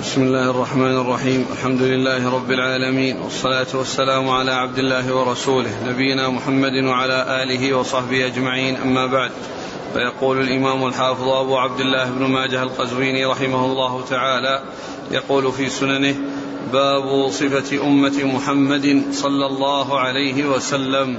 بسم الله الرحمن الرحيم. الحمد لله رب العالمين والصلاة والسلام على عبد الله ورسوله نبينا محمد وعلى آله وصحبه أجمعين. أما بعد فيقول الإمام الحافظ أبو عبد الله بن ماجه القزويني رحمه الله تعالى يقول في سننه باب صفة أمة محمد صلى الله عليه وسلم.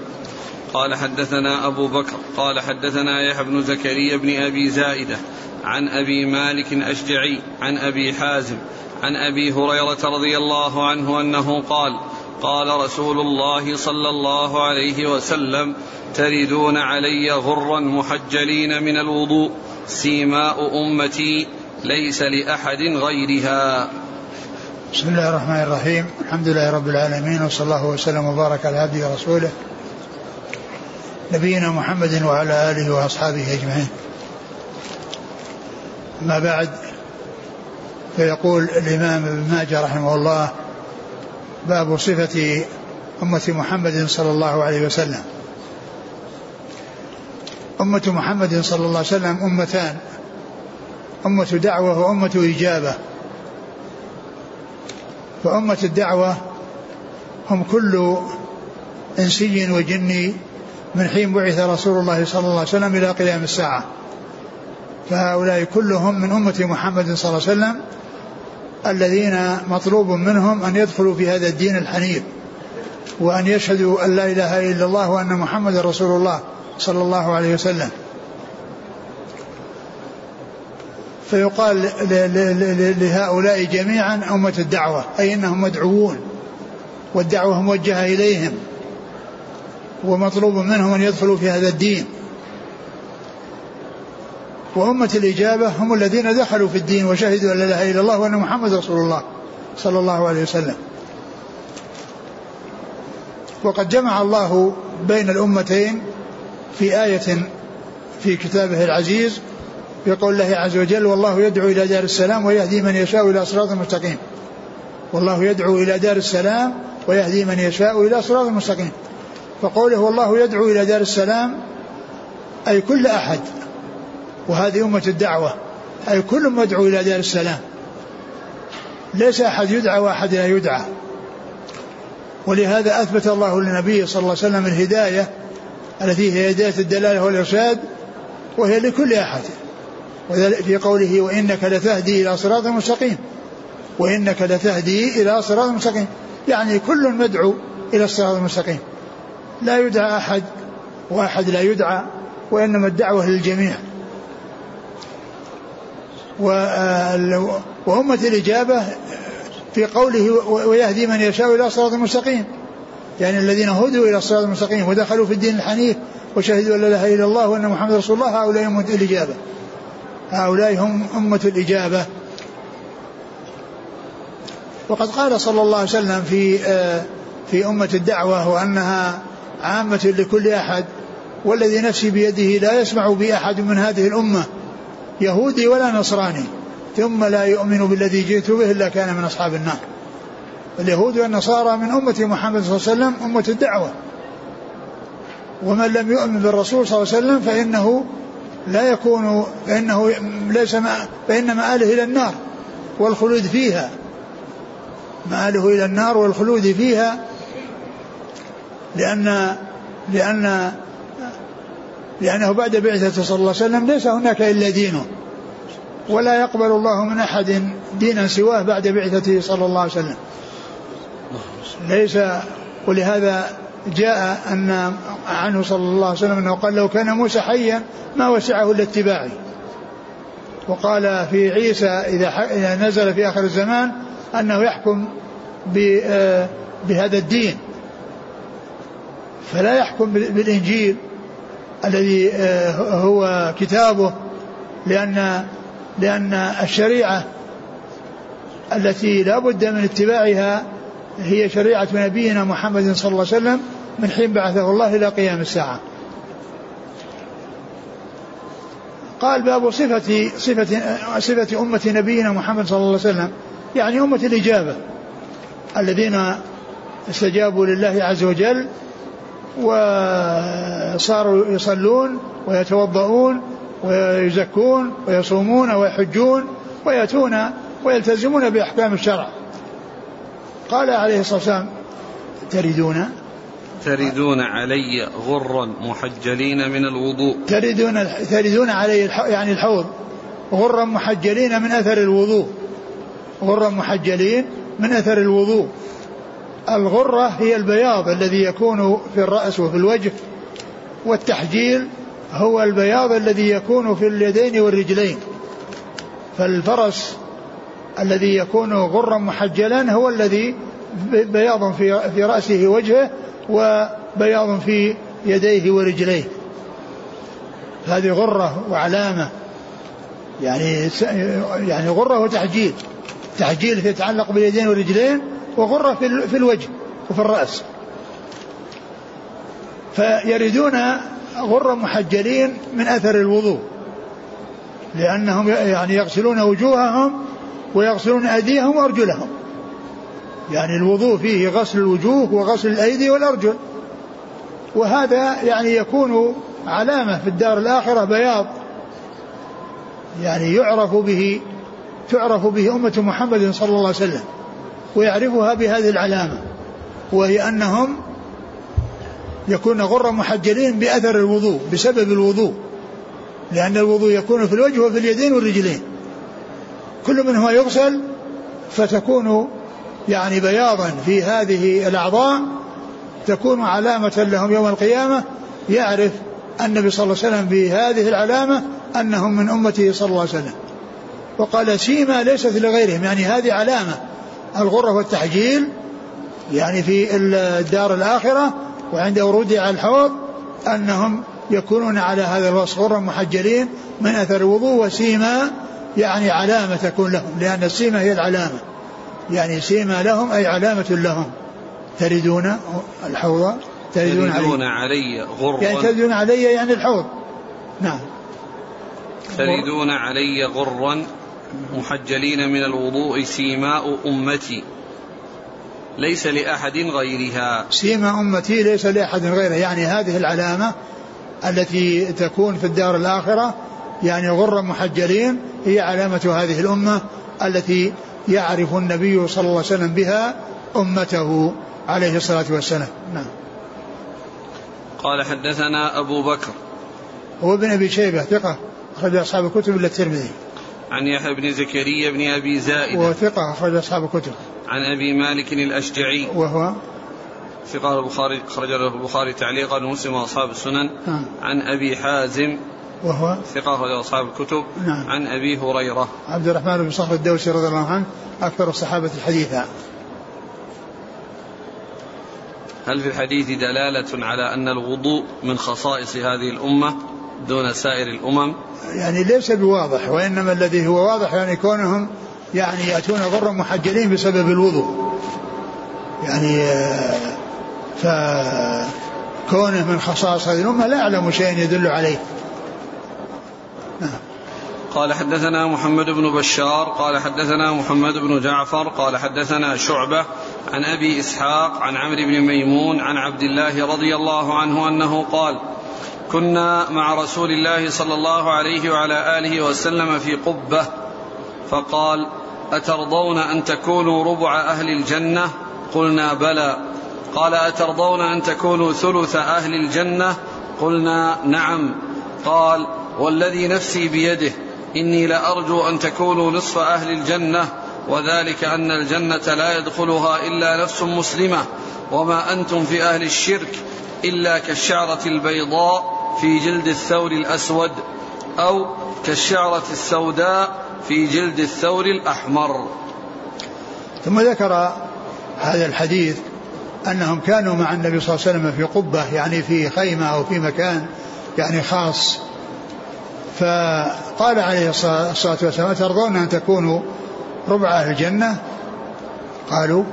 قال حدثنا أبو بكر قال حدثنا يحيى بن زكريا بن أبي زائدة عن أبي مالك أشجعي عن أبي حازم عن أبي هريرة رضي الله عنه أنه قال قال رسول الله صلى الله عليه وسلم تردون علي غرا محجلين من الوضوء سيماء أمتي ليس لأحد غيرها. بسم الله الرحمن الرحيم. الحمد لله رب العالمين وصلى الله وسلم وبارك على عبده ورسوله نبينا محمد وعلى آله وأصحابه أجمعين. أما بعد فيقول الإمام ابن ماجه رحمه الله باب صفة أمة محمد صلى الله عليه وسلم. أمة محمد صلى الله عليه وسلم أمتان أمة دعوة وأمة إجابة. فأمة الدعوة هم كل إنسي وجني من حين بعث رسول الله صلى الله عليه وسلم إلى قيام الساعة. فهؤلاء كلهم من أمة محمد صلى الله عليه وسلم الذين مطلوب منهم أن يدخلوا في هذا الدين الحنيف وأن يشهدوا أن لا إله إلا الله وأن محمد رسول الله صلى الله عليه وسلم. فيقال لهؤلاء جميعا أمة الدعوة أي أنهم مدعوون والدعوة موجهة إليهم ومطلوب منهم أن يدخلوا في هذا الدين. وأمة الإجابة هم الذين دخلوا في الدين وشهدوا أن لا إله إلا الله وأن محمد رسول الله صلى الله عليه وسلم. وقد جمع الله بين الأمتين في آية في كتابه العزيز يقول الله عز وجل والله يدعو إلى دار السلام ويهدي من يشاء إلى صراط مستقيم. والله يدعو إلى دار السلام ويهدي من يشاء إلى صراط مستقيم. فقوله والله يدعو إلى دار السلام أي كل أحد وهذه أمة الدعوة. أي كل مدعو إلى دار السلام. ليس أحد يدعى وأحد لا يدعى. ولهذا أثبت الله للنبي صلى الله عليه وسلم الهداية التي هي هداية الدلالة والإرشاد وهي لكل أحد. في قوله وإنك لتهدي إلى صراط مستقيم وإنك لتهدي إلى صراط مستقيم يعني كل مدعو إلى الصراط المستقيم. لا يدعى أحد وأحد لا يدعى وإنما الدعوة للجميع. وأمة الإجابة في قوله ويهدي من يشاء إلى صراط مستقيم. يعني الذين هدوا إلى الصراط المستقيم ودخلوا في الدين الحنيف وشهدوا أن لا إله إلا الله وأن محمد رسول الله هؤلاء أمة الإجابة. هؤلاء هم أمة الإجابة. وقد قال صلى الله عليه وسلم في في أمة الدعوة وأنها عامة لكل أحد والذي نفسي بيده لا يسمع بي أحد من هذه الأمة. يهودي ولا نصراني. ثم لا يؤمن بالذي جئت به إلا كان من أصحاب النار. اليهود والنصارى من أمة محمد صلى الله عليه وسلم أمة الدعوة. ومن لم يؤمن بالرسول صلى الله عليه وسلم فإنه لا يكون فإنه ليس فإن مآله إلى النار والخلود فيها. مآله إلى النار والخلود فيها لأن لأن لأنه بعد بعثة صلى الله عليه وسلم ليس هناك إلا دينه. ولا يقبل الله من أحد دينا سواه بعد بعثته صلى الله عليه وسلم. ليس ولهذا جاء أن عنه صلى الله عليه وسلم أنه قال لو كان موسى حيا ما وسعه إلا اتباعي. وقال في عيسى إذا نزل في آخر الزمان أنه يحكم بهذا الدين. فلا يحكم بالإنجيل. الذي هو كتابه لأن لأن الشريعة التي لا بد من اتباعها هي شريعة نبينا محمد صلى الله عليه وسلم من حين بعثه الله إلى قيام الساعة. قال باب صفة صفة صفة أمة نبينا محمد صلى الله عليه وسلم يعني أمة الإجابة الذين استجابوا لله عز وجل وصاروا يصلون ويتوضؤون ويزكون ويصومون ويحجون ويأتون ويلتزمون بأحكام الشرع. قال عليه الصلاة والسلام تريدون؟ تردون علي غرا محجلين من الوضوء. تردون تردون علي يعني الحوض. غرا محجلين من أثر الوضوء. غرا محجلين من أثر الوضوء. الغرة هي البياض الذي يكون في الرأس وفي الوجه والتحجيل هو البياض الذي يكون في اليدين والرجلين. فالفرس الذي يكون غرا محجلا هو الذي بياض في في رأسه وجهه وبياض في يديه ورجليه. هذه غرة وعلامة. يعني يعني غرة وتحجيل. تحجيل يتعلق باليدين والرجلين وغرة في الوجه وفي الرأس. فيردون غرة محجلين من أثر الوضوء لأنهم يعني يغسلون وجوههم ويغسلون أيديهم وأرجلهم. يعني الوضوء فيه غسل الوجوه وغسل الأيدي والأرجل. وهذا يعني يكون علامة في الدار الآخرة بياض. يعني يعرف به تعرف به أمة محمد صلى الله عليه وسلم. ويعرفها بهذه العلامة وهي أنهم يكون غرا محجلين بأثر الوضوء بسبب الوضوء لأن الوضوء يكون في الوجه وفي اليدين والرجلين. كل منهما يغسل فتكون يعني بياضا في هذه الأعضاء تكون علامة لهم يوم القيامة. يعرف النبي صلى الله عليه وسلم بهذه العلامة أنهم من أمته صلى الله عليه وسلم. وقال سيما ليست لغيرهم يعني هذه علامة الغرة والتحجيل يعني في الدار الآخرة وعند ورودها على الحوض أنهم يكونون على هذا الوصف غرا محجلين من أثر الوضوء وسيما يعني علامة تكون لهم لأن السيما هي العلامة. يعني سيما لهم أي علامة لهم. تردون الحوض؟ تردون, تردون علي, علي غرا يعني تردون علي يعني الحوض. نعم. تردون علي غرا محجلين من الوضوء سيماء أمتي ليس لأحد غيرها. سيما أمتي ليس لأحد غيرها. يعني هذه العلامة التي تكون في الدار الآخرة يعني غرا محجلين هي علامة هذه الأمة التي يعرف النبي صلى الله عليه وسلم بها أمته عليه الصلاة والسلام. نعم. قال حدثنا أبو بكر. هو ابن أبي شيبة ثقة أخرج أصحاب الكتب إلا الترمذي. عن يحيى بن زكريا بن أبي زائدة وهو ثقة أخرج أصحاب الكتب. عن أبي مالك الأشجعي. وهو؟ ثقة البخاري خرج له البخاري تعليقا ومسلم وأصحاب السنن. نعم. عن أبي حازم. وهو؟ ثقة أخرج أصحاب الكتب. نعم. عن أبي هريرة. عبد الرحمن بن صخر الدوسي رضي الله عنه أكثر الصحابة حديثا. هل في الحديث دلالة على أن الوضوء من خصائص هذه الأمة؟ دون سائر الأمم. يعني ليس بواضح وإنما الذي هو واضح يعني كونهم يعني يأتون غرا محجلين بسبب الوضوء. يعني فكونه من خصائص هذه الأمة لا أعلم شيئا يدل عليه. نعم قال حدثنا محمد بن بشار قال حدثنا محمد بن جعفر قال حدثنا شعبة عن أبي إسحاق عن عمرو بن ميمون عن عبد الله رضي الله عنه أنه قال كنا مع رسول الله صلى الله عليه وعلى آله وسلم في قبة فقال أترضون أن تكونوا ربع أهل الجنة؟ قلنا بلى. قال أترضون أن تكونوا ثلث أهل الجنة؟ قلنا نعم. قال والذي نفسي بيده إني لأرجو أن تكونوا نصف أهل الجنة وذلك أن الجنة لا يدخلها إلا نفس مسلمة وما أنتم في أهل الشرك إلا كالشعرة البيضاء. في جلد الثور الأسود أو كالشعرة السوداء في جلد الثور الأحمر. ثم ذكر هذا الحديث أنهم كانوا مع النبي صلى الله عليه وسلم في قبة يعني في خيمة أو في مكان يعني خاص. فقال عليه الصلاة والسلام ترضون أن تكونوا ربع أهل الجنة؟ قالوا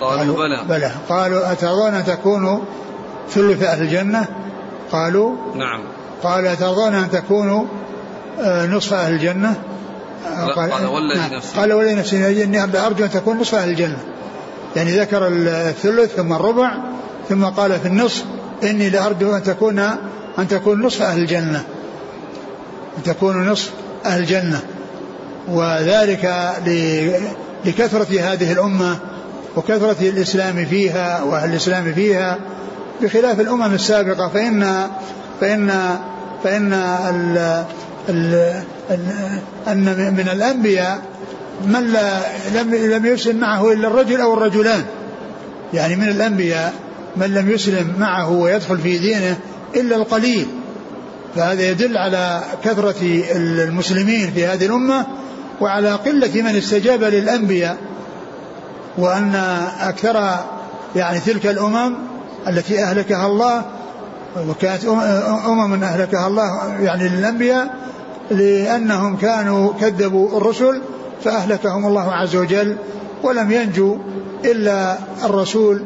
قالوا, بلى. بلى. قالوا أترضون أن تكونوا ثلث أهل الجنة؟ قالوا نعم. قال ترضون أن تكونوا آه، نصف أهل الجنة؟ قال, قال والذي نعم. نفسي. قال والذي نفسي إني أرجو أن تكون نصف أهل الجنة. يعني ذكر الثلث ثم الربع ثم قال في النصف إني لأرجو أن تكون أن تكون نصف أهل الجنة. أن تكون نصف أهل الجنة. وذلك لكثرة هذه الأمة وكثرة الإسلام فيها وأهل الإسلام فيها بخلاف الأمم السابقة فإن فإن فإن ال ال أن من الأنبياء من لا لم لم يسلم معه إلا الرجل أو الرجلان. يعني من الأنبياء من لم يسلم معه ويدخل في دينه إلا القليل. فهذا يدل على كثرة المسلمين في هذه الأمة وعلى قلة من استجاب للأنبياء وأن أكثر يعني تلك الأمم التي أهلكها الله وكانت أمم أهلكها الله يعني للأنبياء لأنهم كانوا كذبوا الرسل فأهلكهم الله عز وجل ولم ينجو إلا الرسول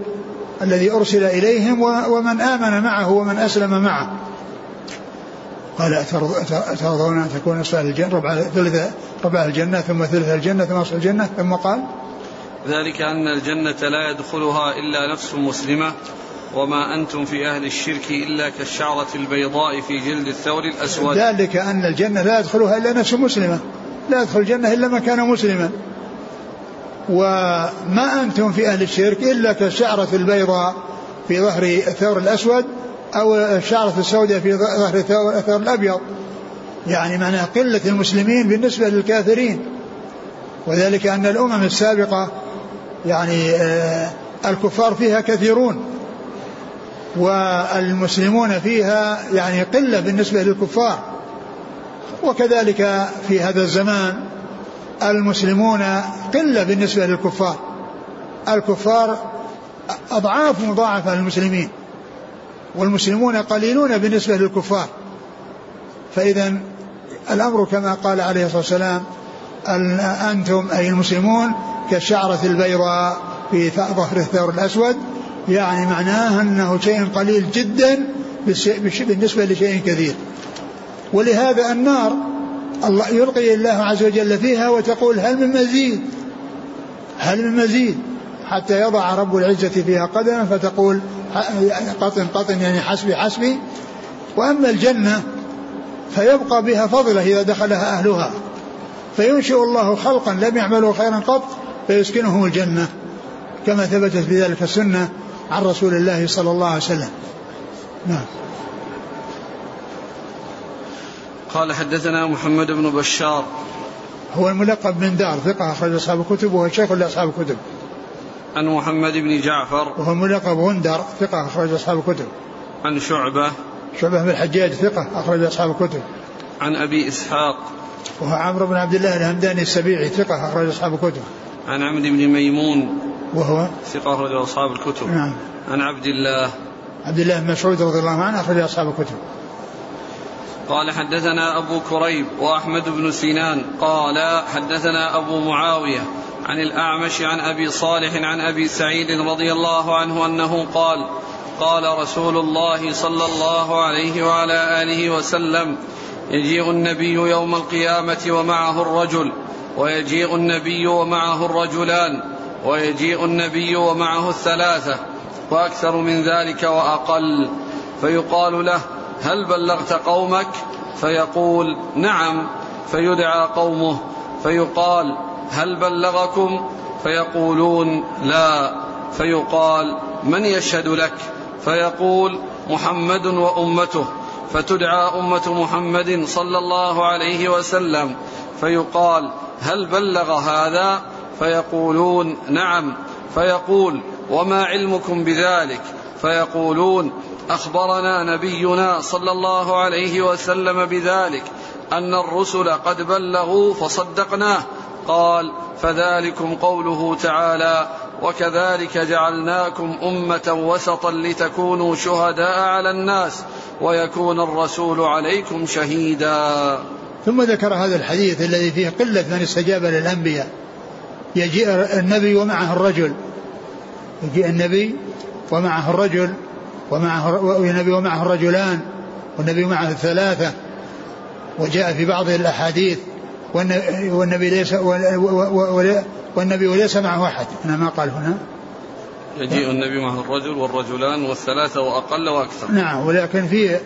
الذي أرسل إليهم ومن آمن معه ومن أسلم معه. قال أترضون أن تكون نصف الجنة؟ ربع ثلث ربع الجنة ثم ثلث الجنة ثم نصف الجنة ثم قال ذلك أن الجنة لا يدخلها إلا نفس مسلمة وما أنتم في أهل الشرك إلا كالشعرة البيضاء في جلد الثور الأسود. ذلك أن الجنة لا يدخلها إلا نفس مسلمة. لا يدخل الجنة إلا من كان مسلما. وما أنتم في أهل الشرك إلا كالشعرة البيضاء في ظهر الثور الأسود أو الشعرة السوداء في ظهر الثور الأبيض. يعني معنى قلة المسلمين بالنسبة للكافرين. وذلك أن الأمم السابقة يعني آه، الكفار فيها كثيرون. والمسلمون فيها يعني قلة بالنسبة للكفار. وكذلك في هذا الزمان المسلمون قلة بالنسبة للكفار. الكفار أضعاف مضاعفة للمسلمين والمسلمون قليلون بالنسبة للكفار. فإذا الأمر كما قال عليه الصلاة والسلام أنتم أي المسلمون كالشعرة البيضاء في ظهر الثور الأسود يعني معناه أنه شيء قليل جدا بالنسبة لشيء كثير. ولهذا النار الله يلقي الله عز وجل فيها وتقول هل من مزيد؟ هل من مزيد؟ حتى يضع رب العزة فيها قدما فتقول قطن قطن يعني حسبي حسبي. وأما الجنة فيبقى بها فضلة إذا دخلها أهلها. فينشئ الله خلقا لم يعملوا خيرا قط فيسكنهم الجنة. كما ثبتت بذلك السنة. عن رسول الله صلى الله عليه وسلم. نعم. قال حدثنا محمد بن بشار. هو الملقب من دار ثقة أخرج أصحاب الكتب وهو شيخ لأصحاب الكتب. عن محمد بن جعفر. وهو الملقب غندر ثقة أخرج أصحاب الكتب. عن شعبة. شعبة بن الحجاج ثقة أخرج أصحاب الكتب. عن أبي إسحاق. وهو عمرو بن عبد الله الهمداني السبيعي ثقة أخرج أصحاب الكتب. عن عمرو بن ميمون. وهو ثقة أخرج أصحاب الكتب. نعم. عن عبد الله. عبد الله بن مسعود رضي الله عنه أخرج أصحاب الكتب. قال حدثنا أبو كريب وأحمد بن سنان. قال حدثنا أبو معاوية عن الأعمش عن أبي صالح عن أبي سعيد رضي الله عنه أنه قال قال رسول الله صلى الله عليه وعلى آله وسلم يجيء النبي يوم القيامة ومعه الرجل ويجيء النبي ومعه الرجلان. ويجيء النبي ومعه الثلاثة وأكثر من ذلك وأقل. فيقال له هل بلغت قومك؟ فيقول نعم. فيدعى قومه فيقال هل بلغكم؟ فيقولون لا. فيقال من يشهد لك؟ فيقول محمد وأمته. فتدعى أمة محمد صلى الله عليه وسلم. فيقال هل بلغ هذا؟ فيقولون نعم فيقول وما علمكم بذلك؟ فيقولون أخبرنا نبينا صلى الله عليه وسلم بذلك أن الرسل قد بلغوا فصدقناه. قال فذلكم قوله تعالى وكذلك جعلناكم أمة وسطا لتكونوا شهداء على الناس ويكون الرسول عليكم شهيدا. ثم ذكر هذا الحديث الذي فيه قلة من استجاب للأنبياء. يجيء النبي ومعه الرجل. يجيء النبي ومعه الرجل ومعه والنبي ومعه الرجلان والنبي معه الثلاثة. وجاء في بعض الأحاديث والنبي ليس والنبي وليس معه أحد. أنا ما قال هنا. يجيء النبي معه الرجل والرجلان والثلاثة وأقل وأكثر. نعم ولكن في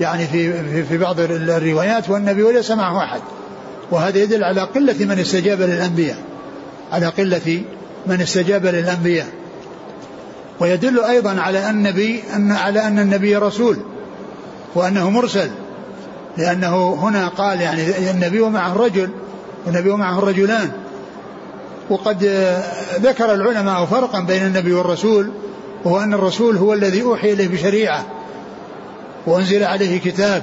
يعني في في, في بعض الروايات والنبي وليس معه أحد. وهذا يدل على قلة من استجاب للأنبياء. على قلة من استجاب للأنبياء. ويدل أيضا على النبي أن على أن النبي رسول وأنه مرسل لأنه هنا قال يعني النبي ومعه الرجل والنبي ومعه الرجلان. وقد ذكر العلماء فرقا بين النبي والرسول وهو أن الرسول هو الذي أوحي إليه بشريعة وأنزل عليه كتاب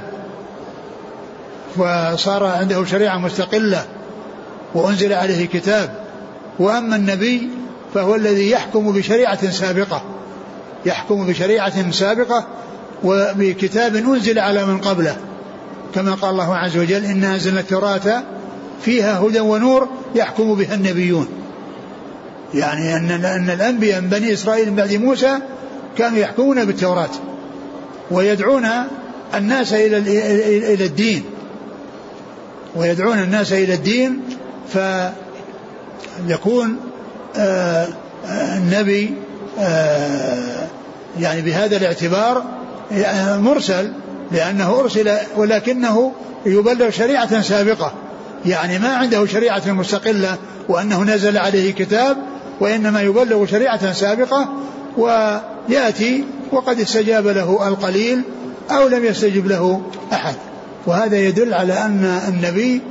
وصار عنده شريعة مستقلة وأنزل عليه كتاب. وأما النبي فهو الذي يحكم بشريعة سابقة يحكم بشريعة سابقة وبكتاب أنزل على من قبله. كما قال الله عز وجل إنا أنزلنا التوراة فيها هدى ونور يحكم بها النبيون. يعني أن أن الأنبياء من بني إسرائيل من بعد موسى كانوا يحكمون بالتوراة ويدعون الناس إلى إلى الدين. ويدعون الناس إلى الدين فيكون آه، آه، النبي آه، يعني بهذا الاعتبار مرسل لأنه أرسل ولكنه يبلغ شريعة سابقة. يعني ما عنده شريعة مستقلة وأنه نزل عليه كتاب وإنما يبلغ شريعة سابقة ويأتي وقد استجاب له القليل أو لم يستجب له أحد. وهذا يدل على أن النبي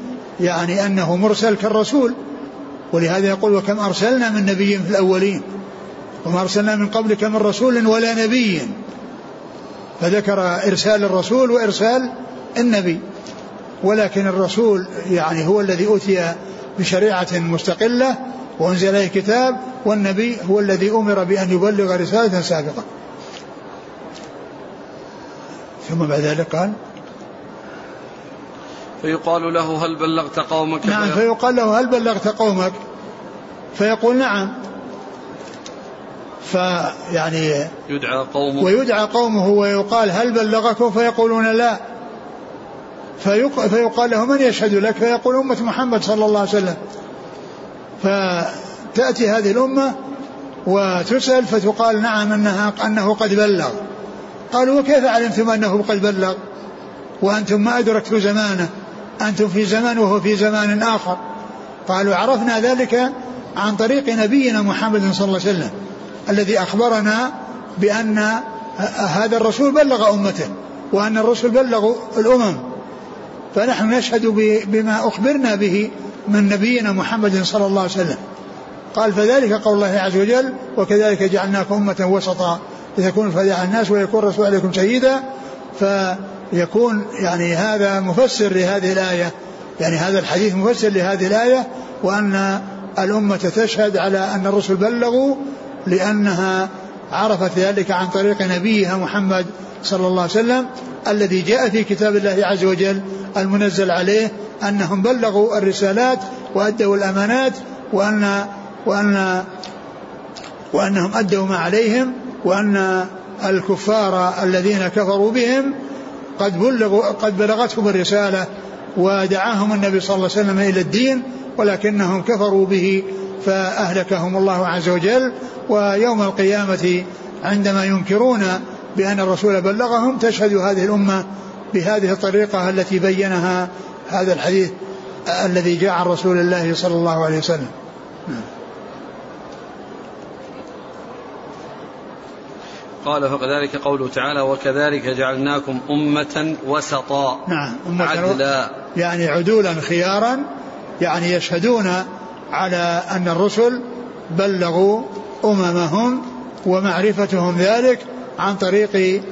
يعني أنه مرسل كالرسول. ولهذا يقول وكم أرسلنا من نبي في الأولين وما أرسلنا من قبلك من رسول ولا نبي. فذكر إرسال الرسول وإرسال النبي. ولكن الرسول يعني هو الذي أوتي بشريعة مستقلة وأنزل عليه كتاب والنبي هو الذي أمر بأن يبلغ رسالة سابقة. ثم بعد ذلك قال فيقال له هل بلغت قومك؟ نعم فيقال له هل بلغت قومك؟ فيقول نعم. فيعني يدعى قومه. ويدعى قومه ويقال هل بلغكم؟ فيقولون لا. فيقال له من يشهد لك؟ فيقول أمة محمد صلى الله عليه وسلم. فتأتي هذه الأمة وتسأل فتقال نعم أنها أنه قد بلغ. قالوا وكيف علمتم أنه قد بلغ؟ وأنتم ما أدركتم زمانه. أنتم في زمان وهو في زمان آخر. قالوا عرفنا ذلك عن طريق نبينا محمد صلى الله عليه وسلم الذي أخبرنا بأن هذا الرسول بلغ أمته وأن الرسل بلغوا الأمم. فنحن نشهد بما أخبرنا به من نبينا محمد صلى الله عليه وسلم. قال فذلك قول الله عز وجل وكذلك جعلناكم أمة وسطا لتكونوا فداء الناس ويكون الرسول عليكم شهيدا. فيكون يعني هذا مفسر لهذه الآية يعني هذا الحديث مفسر لهذه الآية وأن الأمة تشهد على أن الرسل بلغوا لأنها عرفت ذلك عن طريق نبيها محمد صلى الله عليه وسلم الذي جاء في كتاب الله عز وجل المنزل عليه أنهم بلغوا الرسالات وأدوا الأمانات وأن وأن وأنهم أدوا ما عليهم وأن الكفار الذين كفروا بهم قد بلغوا قد بلغتهم الرسالة ودعاهم النبي صلى الله عليه وسلم إلى الدين ولكنهم كفروا به فأهلكهم الله عز وجل ويوم القيامة عندما ينكرون بأن الرسول بلغهم تشهد هذه الأمة بهذه الطريقة التي بينها هذا الحديث الذي جاء عن رسول الله صلى الله عليه وسلم نعم. قال فكذلك قوله تعالى وكذلك جعلناكم أمة وسطا. نعم أمة عدلا. يعني عدولا خيارا. يعني يشهدون على أن الرسل بلغوا أممهم ومعرفتهم ذلك عن طريق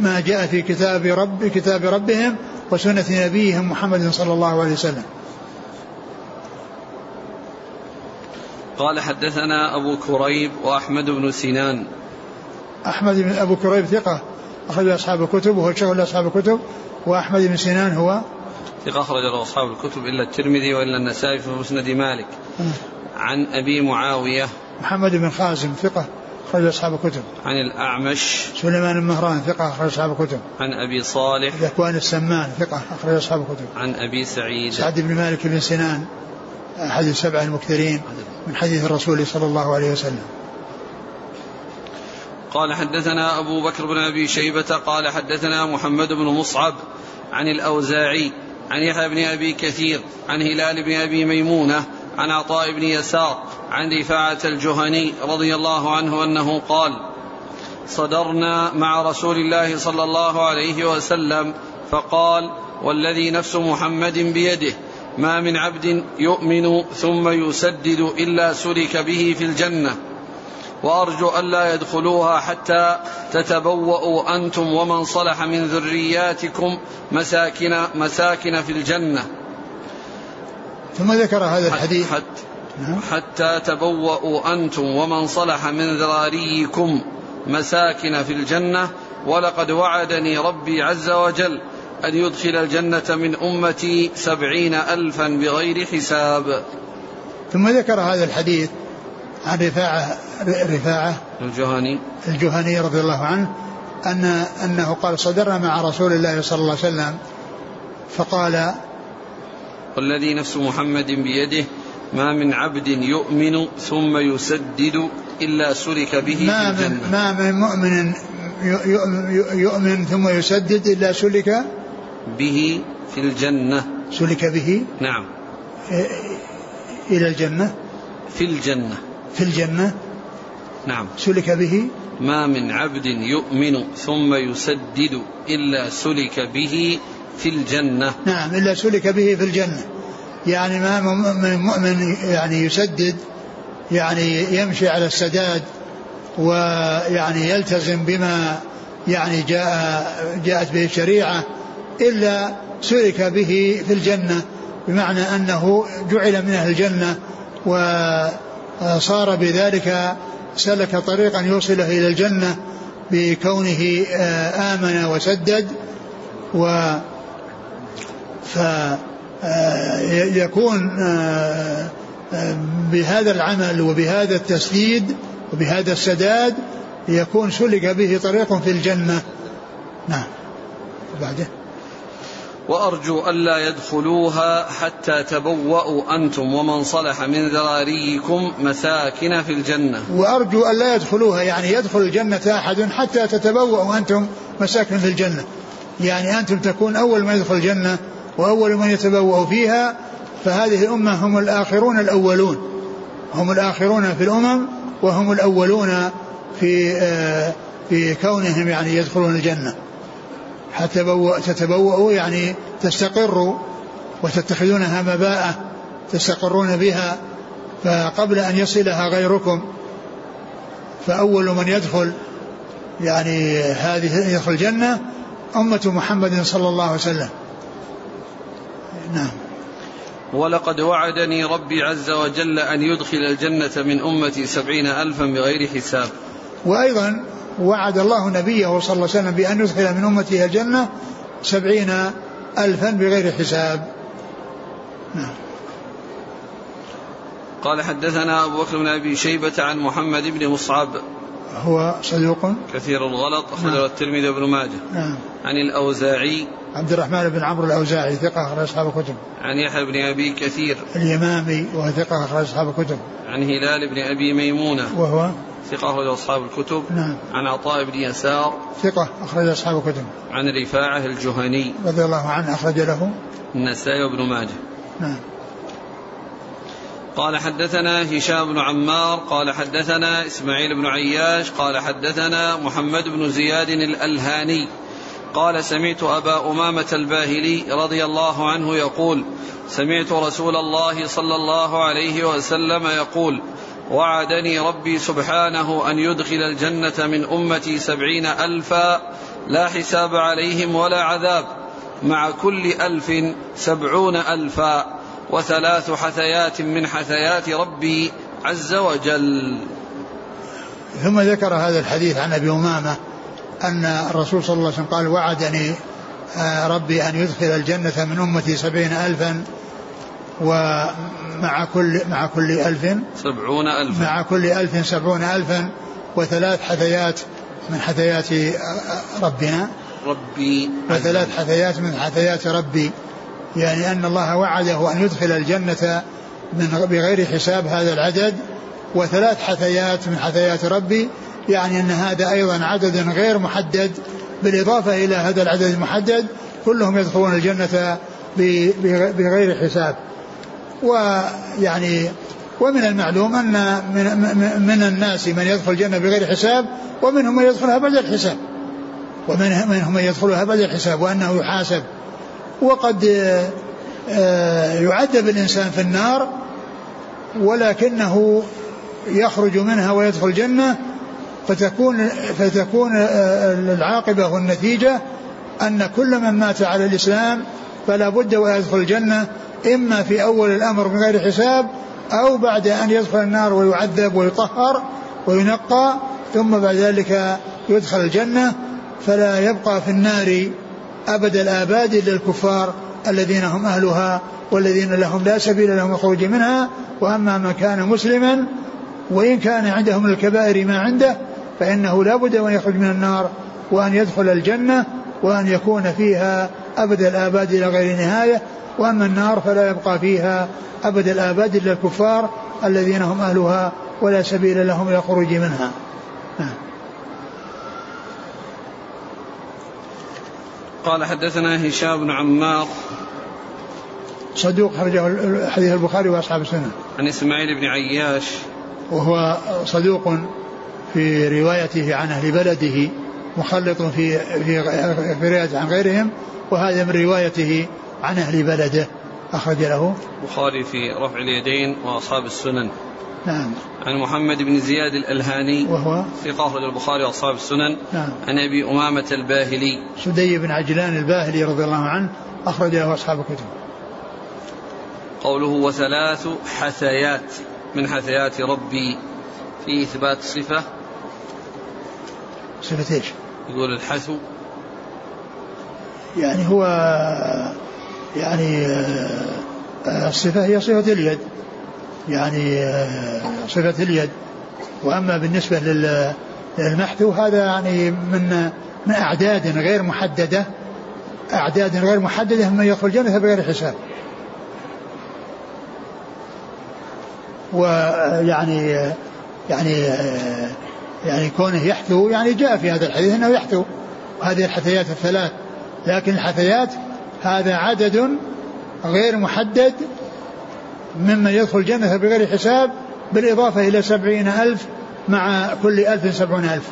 ما جاء في كتاب رب كتاب ربهم وسنة نبيهم محمد صلى الله عليه وسلم. قال حدثنا أبو كريب وأحمد بن سنان أحمد بن أبو كريب ثقة أخرج أصحاب الكتب وهو شيخ لأصحاب الكتب وأحمد بن سنان هو. ثقة أخرج له أصحاب الكتب إلا الترمذي وإلا النسائي في مسند مالك. عن أبي معاوية. محمد بن خازم ثقة أخرج أصحاب الكتب. عن الأعمش. سليمان بن مهران ثقة أخرج أصحاب الكتب. عن أبي صالح. ذكوان السمان ثقة أخرج أصحاب الكتب. عن أبي سعيد. سعد بن مالك بن سنان أحد السبع المكثرين من حديث الرسول صلى الله عليه وسلم. قال حدثنا أبو بكر بن أبي شيبة قال حدثنا محمد بن مصعب عن الأوزاعي عن يحيى بن أبي كثير عن هلال بن أبي ميمونة عن عطاء بن يسار عن رفاعة الجهني رضي الله عنه أنه قال صدرنا مع رسول الله صلى الله عليه وسلم فقال والذي نفس محمد بيده ما من عبد يؤمن ثم يسدد إلا سلك به في الجنة. وأرجو الا يدخلوها حتى تتبوأوا أنتم ومن صلح من ذرياتكم مساكن مساكن في الجنة. ثم ذكر هذا الحديث. حتى, نعم. حتى تبوأوا أنتم ومن صلح من ذراريكم مساكن في الجنة. ولقد وعدني ربي عز وجل أن يدخل الجنة من أمتي سبعين ألفا بغير حساب. ثم ذكر هذا الحديث. عن رفاعة رفاعة الجهني. الجهني رضي الله عنه أن أنه قال صدرنا مع رسول الله صلى الله عليه وسلم فقال والذي نفس محمد بيده ما من عبد يؤمن ثم يسدد إلا سلك به ما من ما من مؤمن يؤمن ثم يسدد إلا سلك به في الجنة. سلك به نعم. إلى الجنة؟ في الجنة. في الجنة؟ نعم. سلك به. ما من عبد يؤمن ثم يسدد إلا سلك به في الجنة. نعم إلا سلك به في الجنة. يعني ما من مؤمن يعني يسدد يعني يمشي على السداد ويعني يلتزم بما يعني جاء جاءت به الشريعة إلا سلك به في الجنة بمعنى أنه جعل من أهل الجنة وصار بذلك سلك طريقا يوصله إلى الجنة بكونه آه، آمن وسدد و فيكون آه، آه، بهذا العمل وبهذا التسديد وبهذا السداد يكون سلك به طريق في الجنة. نعم. بعده. وأرجو ألا يدخلوها حتى تبوأوا أنتم ومن صلح من ذراريكم مساكن في الجنة. وأرجو ألا يدخلوها يعني يدخل الجنة أحد حتى تتبوأوا أنتم مساكن في الجنة. يعني أنتم تكون أول من يدخل الجنة وأول من يتبوأ فيها فهذه الأمة هم الآخرون الأولون. هم الآخرون في الأمم وهم الأولون في آه، في كونهم يعني يدخلون الجنة. حتى تتبوأوا يعني تستقروا وتتخذونها مباءة تستقرون بها فقبل أن يصلها غيركم فأول من يدخل يعني هذه يدخل الجنة أمة محمد صلى الله عليه وسلم. نعم. ولقد وعدني ربي عز وجل أن يدخل الجنة من أمتي سبعين ألفا بغير حساب. وأيضا وعد الله نبيه صلى الله عليه وسلم بأن يدخل من أمته الجنة سبعين ألفا بغير حساب. نعم. قال حدثنا أبو بكر بن أبي شيبة عن محمد بن مصعب. هو صدوق؟ كثير الغلط. أخرجه نعم. الترمذي وابن ماجه. نعم. عن الأوزاعي. عبد الرحمن بن عمرو الأوزاعي ثقة أخرج أصحاب الكتب. عن يحيى بن أبي كثير. اليمامي وهو ثقة أخرج أصحاب الكتب. عن هلال بن أبي ميمونة. وهو ثقة أخرج أصحاب الكتب. نعم. عن عطاء بن يسار. ثقة أخرج أصحاب الكتب. عن رفاعة الجهني. رضي الله عنه أخرج له. النسائي وابن ماجه. نعم. قال حدثنا هشام بن عمار قال حدثنا إسماعيل بن عياش قال حدثنا محمد بن زياد الألهاني. قال سمعت أبا أمامة الباهلي رضي الله عنه يقول سمعت رسول الله صلى الله عليه وسلم يقول وعدني ربي سبحانه أن يدخل الجنة من أمتي سبعين ألفا لا حساب عليهم ولا عذاب. مع كل ألف سبعون ألفا وثلاث حثيات من حثيات ربي عز وجل. ثم ذكر هذا الحديث عن أبي أمامة أن الرسول صلى الله عليه وسلم قال وعدني آه، ربي أن يدخل الجنة من أمتي سبعين ألفا ومع كل مع كل ألف. سبعون ألفا مع كل ألف سبعون ألفا وثلاث حثيات من حثيات ربنا. ربي وثلاث حثيات من حثيات ربي. يعني أن الله وعده أن يدخل الجنة من بغير حساب هذا العدد. وثلاث حثيات من حثيات ربي يعني أن هذا أيضا عدد غير محدد. بالإضافة إلى هذا العدد المحدد كلهم يدخلون الجنة بغير حساب. ويعني ومن المعلوم أن من, من الناس من يدخل الجنة بغير حساب ومنهم من يدخلها بعد الحساب ومنهم من يدخلها بعد الحساب وأنه يحاسب. وقد آه، يعذب الإنسان في النار ولكنه يخرج منها ويدخل الجنة فتكون فتكون آه، العاقبة والنتيجة أن كل من مات على الإسلام فلا بد ويدخل الجنة إما في أول الأمر من غير حساب أو بعد أن يدخل النار ويعذب ويطهر وينقى ثم بعد ذلك يدخل الجنة. فلا يبقى في النار أبد الآباد إلا الكفار الذين هم أهلها والذين لهم لا سبيل لهم الخروج منها. وأما من كان مسلما وإن كان عنده من الكبائر ما عنده فإنه لا بد أن يخرج من النار وأن يدخل الجنة وأن يكون فيها أبد الآباد إلى غير نهاية. وأما النار فلا يبقى فيها أبد الآباد إلا الكفار الذين هم أهلها ولا سبيل لهم إلى الخروج منها. قال حدثنا هشام بن عمار صدوق خرجه حديث البخاري وأصحاب السنة. عن إسماعيل بن عياش وهو صدوق في روايته عن أهل بلده مخلط في في في روايته عن غيرهم وهذا من روايته عن أهل بلده أخرج له. البخاري في رفع اليدين وأصحاب السنن. نعم. عن محمد بن زياد الألهاني وهو؟ ثقة أخرج البخاري وأصحاب السنن. نعم. عن أبي أمامة الباهلي. سدي بن عجلان الباهلي رضي الله عنه أخرج له أصحاب الكتب. قوله وثلاث حثيات من حثيات ربي في إثبات صفة. صفة إيش؟ يقول الحثو يعني هو يعني آه، الصفة هي صفة اليد. يعني آه، صفة اليد. وأما بالنسبة للمحثو هذا يعني من من أعداد غير محددة أعداد غير محددة من يدخل الجنة بغير حساب. ويعني يعني يعني كونه يحثو يعني جاء في هذا الحديث إنه يحثو. هذه الحثيات الثلاث. لكن الحثيات هذا عدد غير محدد ممن يدخل الجنة بغير حساب بالإضافة إلى سبعين ألف مع كل ألف سبعون ألف.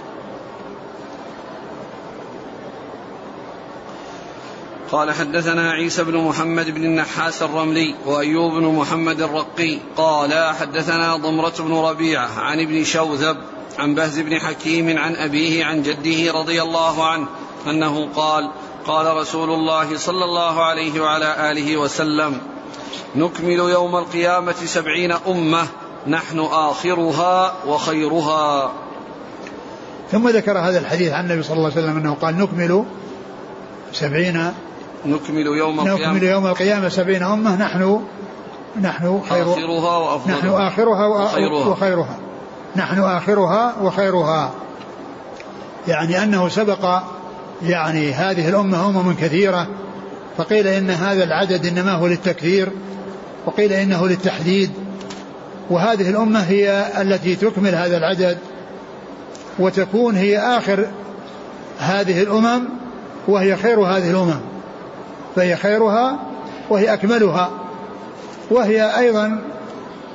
قال حدثنا عيسى بن محمد بن النحاس الرملي وأيوب بن محمد الرقي قال حدثنا ضمرة بن ربيعة عن ابن شوذب عن بهز بن حكيم عن أبيه عن جده رضي الله عنه أنه قال قال رسول الله صلى الله عليه وعلى آله وسلم نكمل يوم القيامة سبعين أمة نحن آخرها وخيرها. ثم ذكر هذا الحديث عن النبي صلى الله عليه وسلم أنه قال نكمل سبعين نكمل يوم القيامة. نكمل يوم القيامة سبعين أمة نحن نحن خير آخرها وأفضلها. نحن آخرها وخيرها, وخيرها. نحن آخرها وخيرها. يعني أنه سبق يعني هذه الأمة أمم كثيرة فقيل إن هذا العدد إنما هو للتكثير وقيل إنه للتحديد وهذه الأمة هي التي تكمل هذا العدد وتكون هي آخر هذه الأمم وهي خير هذه الأمم فهي خيرها وهي أكملها وهي أيضا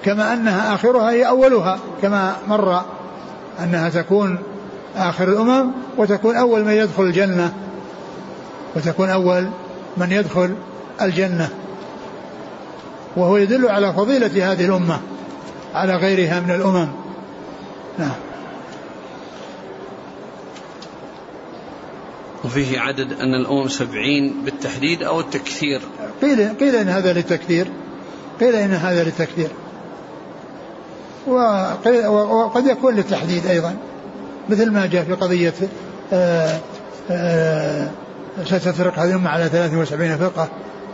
كما أنها آخرها هي أولها كما مر أنها تكون آخر الأمم وتكون أول من يدخل الجنة. وتكون أول من يدخل الجنة. وهو يدل على فضيلة هذه الأمة على غيرها من الأمم. نعم. وفيه عدد أن الأمم سبعين بالتحديد أو التكثير. قيل, قيل إن هذا للتكثير. قيل إن هذا للتكثير. وقد يكون للتحديد أيضا. مثل ما جاء في قضية آآ آآ ستفرق هذه الأمة على 73 فرقة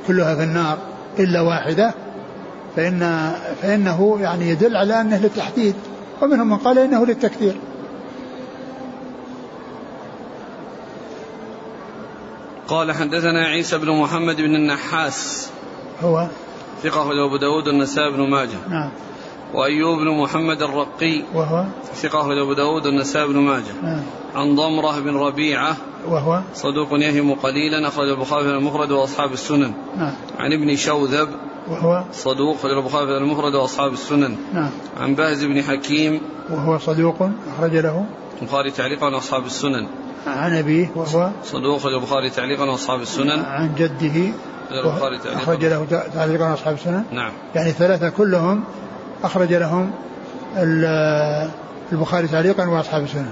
كلها في النار إلا واحدة. فإن فإنه يعني يدل على أنه للتحديد ومنهم من قال إنه للتكثير قال حدثنا عيسى بن محمد بن النحاس. هو؟ ثقة أبو داود النسائي بن ماجه. نعم. وأيوب بن محمد الرقي وهو؟ ثقة أبو داود والنسائي بن ماجه. نعم. عن ضمرة بن ربيعة وهو؟ صدوق يهم قليلا أخرج البخاري في المفرد وأصحاب السنن. نعم. عن ابن شوذب وهو؟ صدوق أخرج البخاري في المفرد وأصحاب السنن. نعم. عن باز بن حكيم وهو صدوق أخرج له؟ البخاري تعليقا وأصحاب السنن. عن أبيه وهو؟ صدوق أخرج البخاري تعليقا وأصحاب السنن. عن جده البخاري تعليقا أخرج له تعليقا أصحاب السنن؟ نعم. يعني ثلاثة كلهم أخرج لهم ال- البخاري تعليقا وأصحاب السنن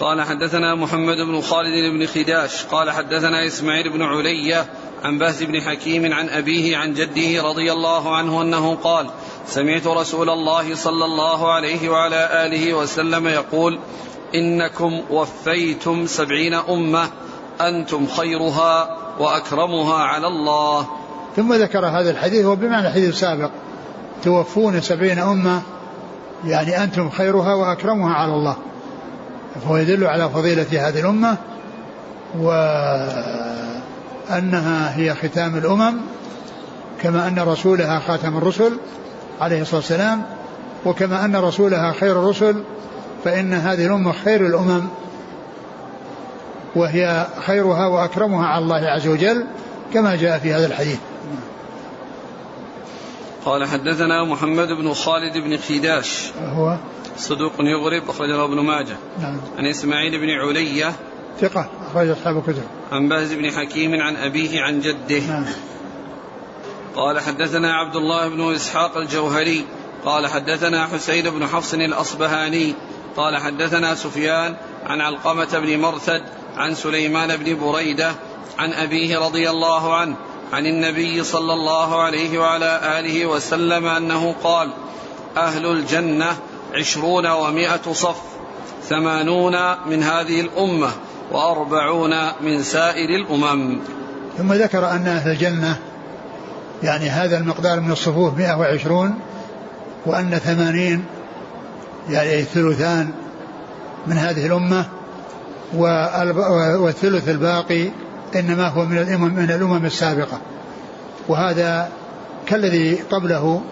قال حدثنا محمد بن خالد بن خداش قال حدثنا إسماعيل بن علية عن باز بن حكيم عن أبيه عن جده رضي الله عنه أنه قال سمعت رسول الله صلى الله عليه وعلى آله وسلم يقول إنكم وفيتم سبعين أمة أنتم خيرها وأكرمها على الله. ثم ذكر هذا الحديث وبمعنى الحديث السابق توفون سبعين أمة يعني أنتم خيرها وأكرمها على الله. فهو يدل على فضيلة هذه الأمة وأنها هي ختام الأمم كما أن رسولها خاتم الرسل عليه الصلاة والسلام وكما أن رسولها خير الرسل فإن هذه الأمة خير الأمم وهي خيرها وأكرمها على الله عز وجل كما جاء في هذا الحديث. قال حدثنا محمد بن خالد بن خداش هو صدوق يغرب أخرجه ابن ماجه. نعم. عن إسماعيل بن علية. ثقة أخرج أصحاب الكتب. عن باز بن حكيم عن أبيه عن جده. نعم. قال حدثنا عبد الله بن إسحاق الجوهري. قال حدثنا حسين بن حفص الأصبهاني. قال حدثنا سفيان عن علقمة بن مرثد عن سليمان بن بريدة عن أبيه رضي الله عنه. عن النبي صلى الله عليه وعلى آله وسلم أنه قال أهل الجنة عشرون ومائة صف ثمانون من هذه الأمة وأربعون من سائر الأمم. ثم ذكر أن أهل الجنة يعني هذا المقدار من الصفوف 120 وأن ثمانين يعني ثلثان من هذه الأمة والثلث الباقي إنما هو من الأمم من الأمم السابقة. وهذا كالذي قبله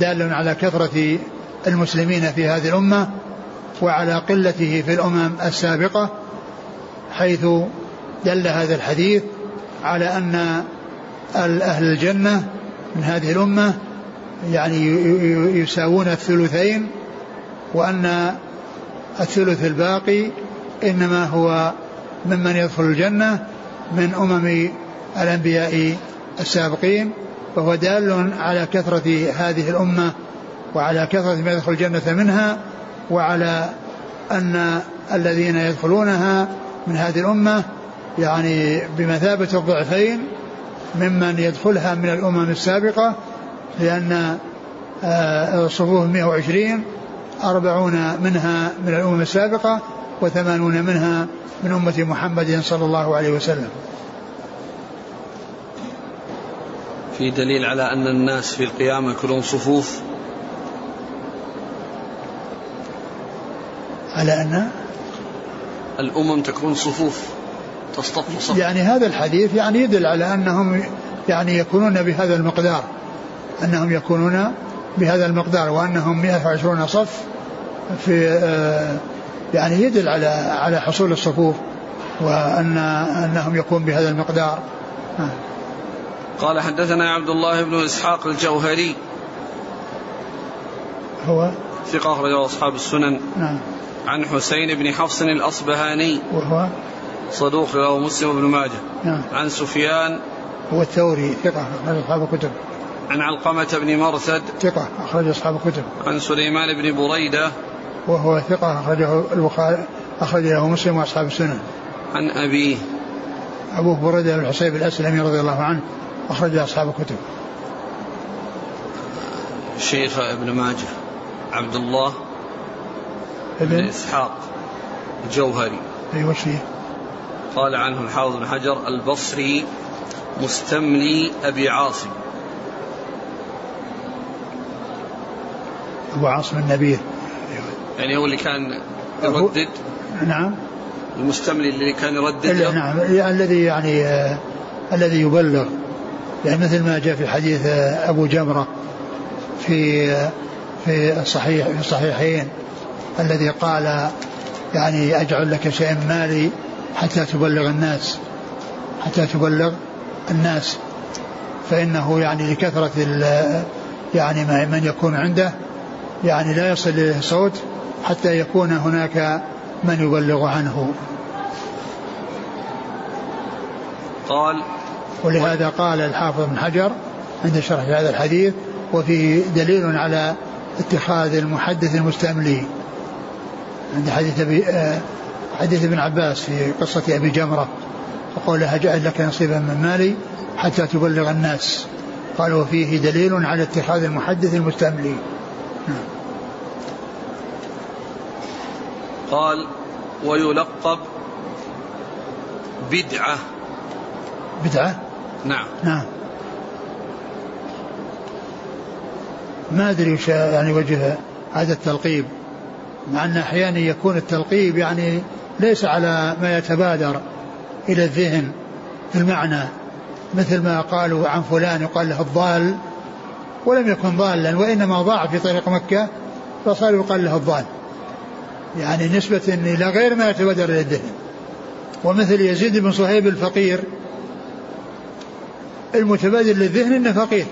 دال على كثرة المسلمين في هذه الأمة وعلى قلته في الأمم السابقة حيث دل هذا الحديث على أن أهل الجنة من هذه الأمة يعني يساوون الثلثين وأن الثلث الباقي إنما هو ممن يدخل الجنة من أمم الأنبياء السابقين وهو دال على كثرة هذه الأمة وعلى كثرة ما يدخل الجنة منها وعلى أن الذين يدخلونها من هذه الأمة يعني بمثابة الضعفين ممن يدخلها من الأمم السابقة لأن آه، الصفوف 120 أربعون منها من الأمم السابقة وثمانون منها من أمة محمد صلى الله عليه وسلم. في دليل على أن الناس في القيامة كلهم صفوف. على أن الأمم تكون صفوف تصطف صف يعني هذا الحديث يعني يدل على أنهم يعني يكونون بهذا المقدار أنهم يكونون بهذا المقدار وأنهم 120 صف في آه، يعني يدل على على حصول الصفوف وأن أنهم يكون بهذا المقدار. آه. قال حدثنا عبد الله بن إسحاق الجوهري. هو؟ ثقة أخرجه أصحاب السنن. نعم. عن حسين بن حفص الأصبهاني. وهو؟ صدوق له مسلم بن ماجه. نعم. عن سفيان. هو الثوري ثقة أخرج أصحاب الكتب. عن علقمة بن مرثد. ثقة أخرج أصحاب الكتب. عن سليمان بن بريدة. وهو ثقة أخرجه البخاري أخرج له مسلم وأصحاب السنن عن أبيه أبو بريدة بن الحصيب الأسلمي رضي الله عنه أخرج أصحاب الكتب. شيخ ابن ماجه عبد الله بن ابن إسحاق الجوهري. أي وش فيه؟ قال عنه الحافظ بن حجر البصري مستملي أبي عاصم. أبو عاصم النبيل يعني هو اللي كان يردد؟ نعم. المستملي اللي كان يردد؟ نعم. الذي يعني آه الذي يبلغ. يعني مثل ما جاء في حديث آه أبو جمرة في آه في الصحيح في الصحيحين الذي قال يعني أجعل لك شيئا مالي حتى تبلغ الناس. حتى تبلغ الناس. فإنه يعني لكثرة يعني من يكون عنده يعني لا يصل إليه صوت حتى يكون هناك من يبلغ عنه. قال ولهذا قال الحافظ بن حجر عند شرح هذا الحديث وفيه دليل على اتخاذ المحدث المستملي. عند حديث ابي آه، حديث ابن عباس في قصة أبي جمرة. وقولها جعل لك نصيبا من مالي حتى تبلغ الناس. قال وفيه دليل على اتخاذ المحدث المستملي. نعم. قال ويلقب بدعة. بدعة؟ نعم. نعم. ما أدري وش يعني وجه هذا التلقيب مع أن أحيانا يكون التلقيب يعني ليس على ما يتبادر إلى الذهن في المعنى. مثل ما قالوا عن فلان يقال له الضال ولم يكن ضالا وإنما ضاع في طريق مكة فصار يقال له الضال. يعني نسبة إلى غير ما يتبادر إلى الذهن ومثل يزيد بن صهيب الفقير المتبادل للذهن إنه فقير.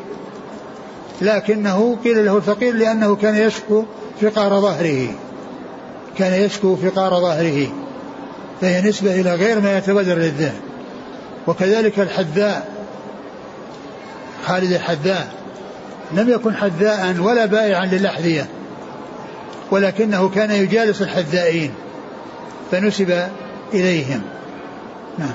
لكنه قيل له الفقير لأنه كان يشكو فقار ظهره. كان يشكو فقار ظهره. فهي نسبة إلى غير ما يتبادر للذهن وكذلك الحذاء خالد الحذاء. لم يكن حذاء ولا بائعا للأحذية. ولكنه كان يجالس الحذائين فنسب إليهم. نعم.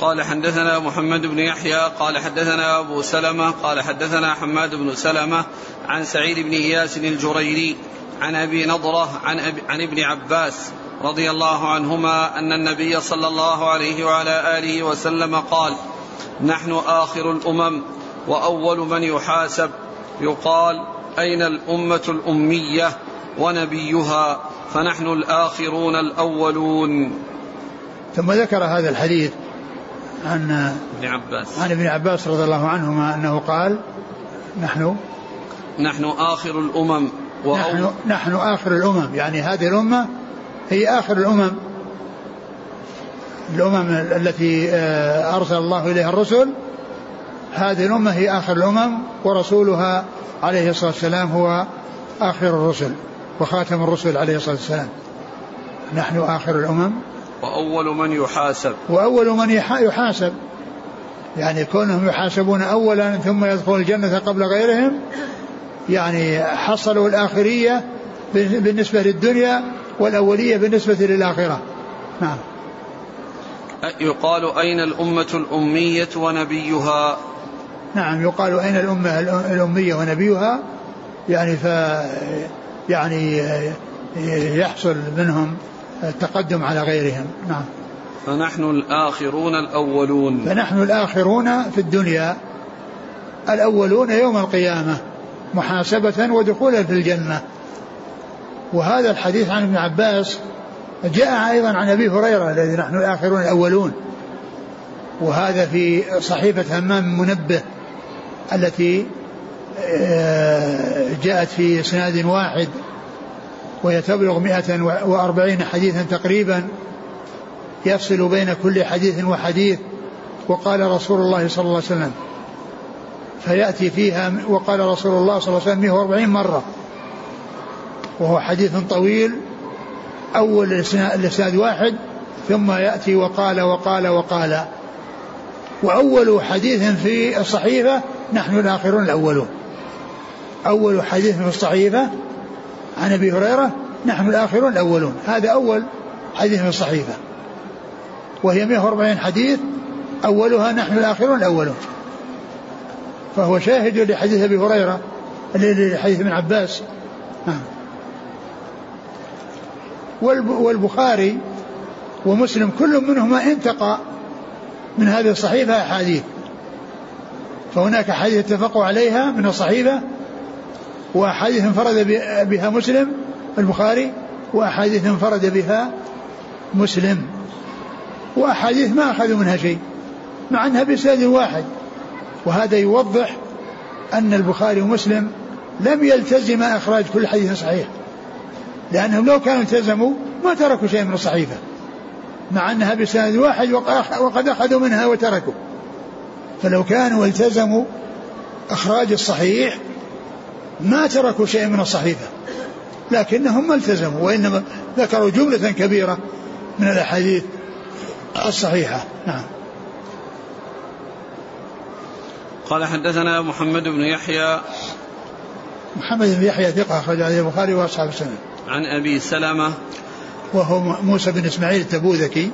قال حدثنا محمد بن يحيى قال حدثنا أبو سلمة قال حدثنا حماد بن سلمة عن سعيد بن إياس الجريري عن أبي نضرة عن, أبي عن ابن عباس رضي الله عنهما أن النبي صلى الله عليه وعلى آله وسلم قال نحن آخر الأمم وأول من يحاسب يقال أين الأمة الأمية ونبيها فنحن الآخرون الأولون. ثم ذكر هذا الحديث عن ابن عباس. عن ابن عباس رضي الله عنهما أنه قال نحن نحن آخر الأمم نحن, نحن آخر الأمم. يعني هذه الأمة هي آخر الأمم. الأمم التي آه، أرسل الله إليها الرسل هذه الأمة هي آخر الأمم ورسولها عليه الصلاة والسلام هو آخر الرسل وخاتم الرسل عليه الصلاة والسلام. نحن آخر الأمم. وأول من يحاسب. وأول من يحاسب. يعني كونهم يحاسبون أولا ثم يدخلون الجنة قبل غيرهم يعني حصلوا الآخرية بالنسبة للدنيا والأولية بالنسبة للآخرة. نعم. يقال أين الأمة الأمية ونبيها؟ نعم يقال أين الأمة الأمية ونبيها؟ يعني ف يعني يحصل منهم التقدم على غيرهم. نعم. فنحن الآخرون الأولون. فنحن الآخرون في الدنيا الأولون يوم القيامة محاسبة ودخولا في الجنة. وهذا الحديث عن ابن عباس جاء أيضا عن أبي هريرة الذي نحن الآخرون الأولون. وهذا في صحيفة همام منبه. التي آه، جاءت في إسناد واحد وهي تبلغ 140 حديثا تقريبا يفصل بين كل حديث وحديث وقال رسول الله صلى الله عليه وسلم فيأتي فيها وقال رسول الله صلى الله عليه وسلم 140 مرة. وهو حديث طويل أول الإسناد واحد ثم يأتي وقال وقال وقال. وأول حديث في الصحيفة نحن الآخرون الأولون. أول حديث في الصحيفة عن أبي هريرة نحن الآخرون الأولون. هذا أول حديث في الصحيفة. وهي 140 حديث أولها نحن الآخرون الأولون. فهو شاهد لحديث أبي هريرة لحديث ابن عباس. نعم. والبخاري ومسلم كل منهما انتقى من هذه الصحيفة احاديث فهناك حديث اتفقوا عليها من الصحيفة وأحاديث انفرد بها مسلم البخاري وأحاديث انفرد بها مسلم. وأحاديث ما أخذوا منها شيء مع أنها بسند واحد. وهذا يوضح أن البخاري ومسلم لم يلتزم إخراج كل حديث صحيح. لأنهم لو كانوا التزموا ما تركوا شيء من الصحيفة مع أنها بسند واحد وقد أخذوا منها وتركوا. فلو كانوا التزموا إخراج الصحيح ما تركوا شيء من الصحيفة لكنهم ما التزموا وإنما ذكروا جملة كبيرة من الأحاديث الصحيحة. نعم. قال حدثنا محمد بن يحيى. محمد بن يحيى ثقة أخرج عليه البخاري وأصحاب السنة. عن أبي سلمة. وهو موسى بن إسماعيل التبوذكي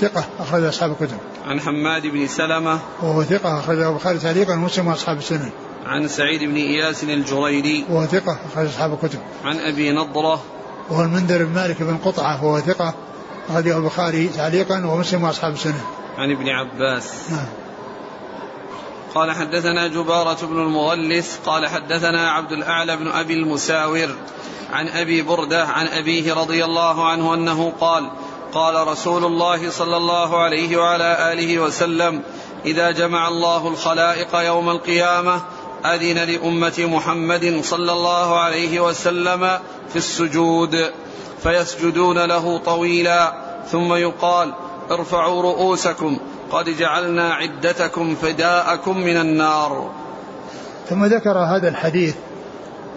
ثقة أخرج أصحاب الكتب. عن حماد بن سلمة وهو ثقة أخرجه البخاري تعليقا ومسلم وأصحاب السنن. عن سعيد بن إياس الجريري وهو ثقة أخرج أصحاب الكتب. عن أبي نضرة وهو المنذر بن مالك بن قطعة وهو ثقة أخرجه البخاري تعليقا ومسلم وأصحاب السنن. عن ابن عباس. نعم. قال حدثنا جبارة بن المغلس قال حدثنا عبد الأعلى بن أبي المساور عن أبي بردة عن أبيه رضي الله عنه أنه قال قال رسول الله صلى الله عليه وعلى آله وسلم إذا جمع الله الخلائق يوم القيامة أذن لأمة محمد صلى الله عليه وسلم في السجود فيسجدون له طويلا ثم يقال ارفعوا رؤوسكم قد جعلنا عدتكم فداءكم من النار. ثم ذكر هذا الحديث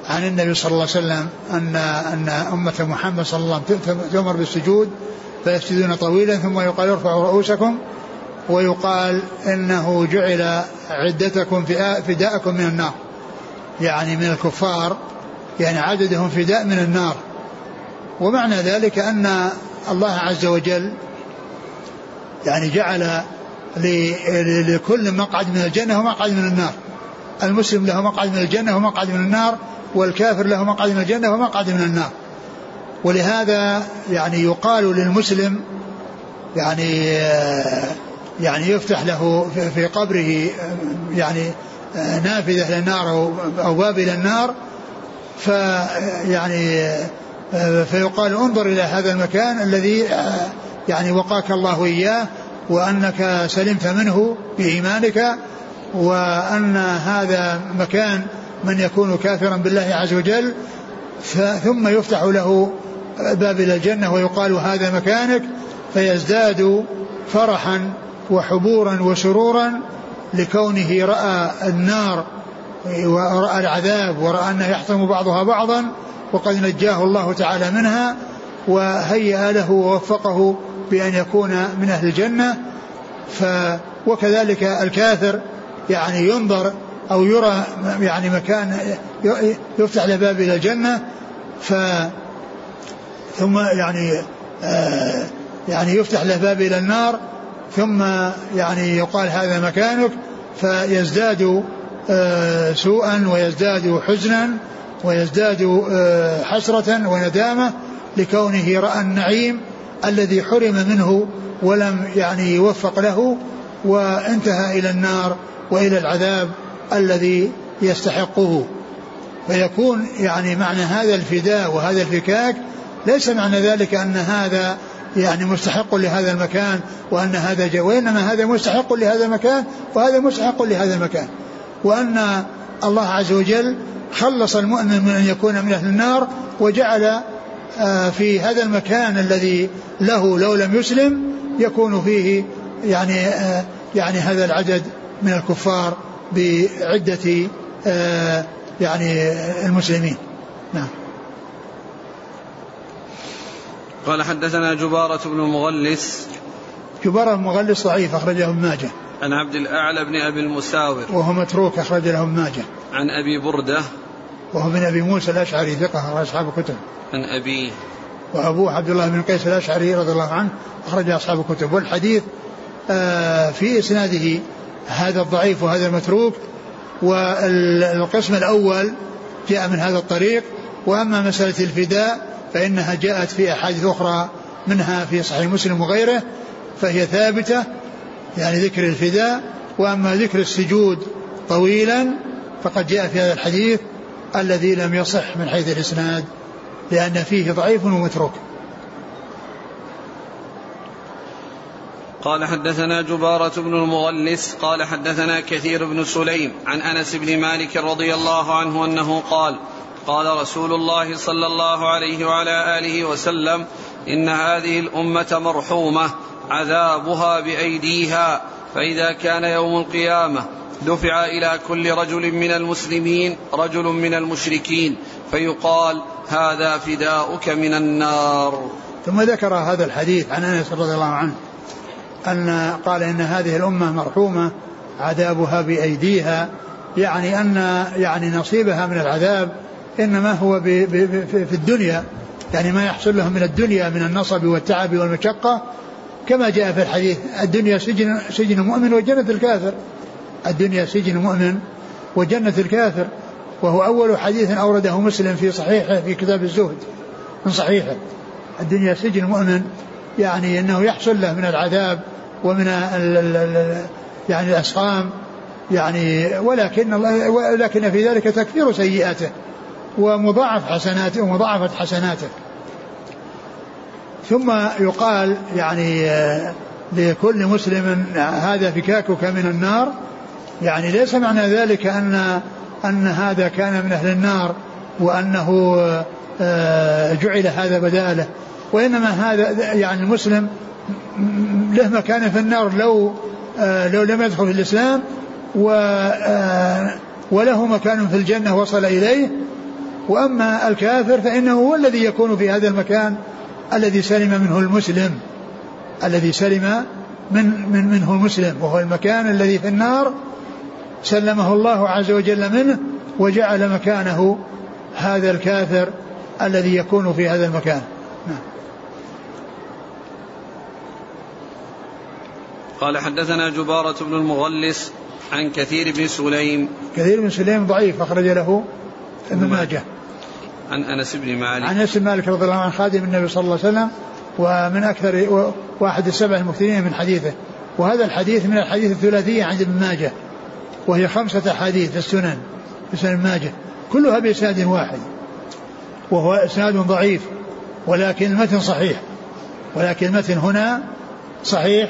عن النبي صلى الله عليه وسلم أن أن أمة محمد صلى الله عليه وسلم تؤمر بالسجود فيسجدون طويلا ثم يقال ارفعوا رؤوسكم ويقال إنه جعل عدتكم فداءكم من النار. يعني من الكفار يعني عددهم فداء من النار. ومعنى ذلك أن الله عز وجل يعني جعل لكل مقعد من الجنة ومقعد من النار. المسلم له مقعد من الجنة ومقعد من النار والكافر له مقعد من الجنة ومقعد من النار. ولهذا يعني يقال للمسلم يعني يعني يفتح له في قبره يعني نافذة للنار أو باب إلى النار. فيعني فيقال انظر إلى هذا المكان الذي يعني وقاك الله إياه وأنك سلمت منه بإيمانك وأن هذا مكان من يكون كافرا بالله عز وجل. ثم يفتح له باب إلى الجنة ويقال هذا مكانك فيزداد فرحا وحبورا وسرورا لكونه رأى النار ورأى العذاب ورأى أنه يحطم بعضها بعضا وقد نجاه الله تعالى منها وهيأ له ووفقه بأن يكون من أهل الجنة. ف وكذلك الكافر يعني ينظر أو يرى يعني مكان يفتح له باب إلى الجنة ف ثم يعني آه يعني يفتح له باب إلى النار ثم يعني يقال هذا مكانك فيزداد آه سوءا ويزداد حزنا ويزداد آه حسرة وندامة لكونه رأى النعيم الذي حرم منه ولم يعني يوفق له وانتهى إلى النار وإلى العذاب الذي يستحقه. فيكون يعني معنى هذا الفداء وهذا الفكاك ليس معنى ذلك أن هذا يعني مستحق لهذا المكان وأن هذا جاء وإنما هذا مستحق لهذا المكان وهذا مستحق لهذا المكان. وأن الله عز وجل خلص المؤمن من أن يكون من أهل النار وجعل آه، في هذا المكان الذي له لو لم يسلم يكون فيه يعني آه، يعني هذا العدد من الكفار بعدة آه، يعني المسلمين. نعم. قال حدثنا جبارة بن المغلس جبارة بن المغلس ضعيف أخرجه ابن ماجه. عن عبد الأعلى بن أبي المساور. وهو متروك أخرج له ماجه. عن أبي بردة. وهو من أبي موسى الأشعري ثقة أخرج أصحاب الكتب. عن أبيه وأبوه عبد الله بن قيس الأشعري رضي الله عنه أخرج أصحاب الكتب. والحديث آه في إسناده هذا الضعيف وهذا المتروك والقسم الأول جاء من هذا الطريق وأما مسألة الفداء فإنها جاءت في أحاديث أخرى منها في صحيح مسلم وغيره فهي ثابتة يعني ذكر الفداء وأما ذكر السجود طويلا فقد جاء في هذا الحديث الذي لم يصح من حيث الإسناد لأن فيه ضعيف ومتروك. قال حدثنا جبارة بن المغلس قال حدثنا كثير بن سليم عن أنس بن مالك رضي الله عنه أنه قال قال رسول الله صلى الله عليه وعلى آله وسلم إن هذه الأمة مرحومة عذابها بأيديها فإذا كان يوم القيامة دفع إلى كل رجل من المسلمين رجل من المشركين فيقال هذا فداؤك من النار. ثم ذكر هذا الحديث عن أنس رضي الله عنه أن قال إن هذه الأمة مرحومة عذابها بأيديها يعني أن يعني نصيبها من العذاب إنما هو في الدنيا يعني ما يحصل لهم من الدنيا من النصب والتعب والمشقة كما جاء في الحديث الدنيا سجن سجن المؤمن وجنة الكافر. الدنيا سجن المؤمن وجنة الكافر. وهو أول حديث أورده مسلم في صحيحه في كتاب الزهد من صحيحه. الدنيا سجن المؤمن يعني أنه يحصل له من العذاب ومن ال ال ال يعني الأسقام يعني ولكن ولكن في ذلك تكفير سيئاته. ومضاعف حسناته ومضاعفة حسناته ثم يقال يعني آه، لكل مسلم هذا فكاكك من النار. يعني ليس معنى ذلك أن أن هذا كان من أهل النار وأنه آه، جعل هذا بداله. وإنما هذا يعني المسلم له مكان في النار لو آه، لو لم يدخل في الإسلام وله مكان في الجنة وصل إليه وأما الكافر فإنه هو الذي يكون في هذا المكان الذي سلم منه المسلم الذي سلم من, من منه المسلم وهو المكان الذي في النار سلمه الله عز وجل منه وجعل مكانه هذا الكافر الذي يكون في هذا المكان. نعم. قال حدثنا جبارة بن المغلس عن كثير بن سليم. كثير بن سليم ضعيف أخرج له ابن ماجه. عن أنس بن مالك. عن أنس بن مالك رضي الله عنه خادم النبي صلى الله عليه وسلم ومن أكثر واحد السبع المكثرين من حديثه. وهذا الحديث من الحديث الثلاثية عند ابن ماجه وهي خمسة أحاديث في السنن في سنن ماجه. كلها بإسناد واحد وهو إسناد ضعيف ولكن المتن صحيح. ولكن المتن هنا صحيح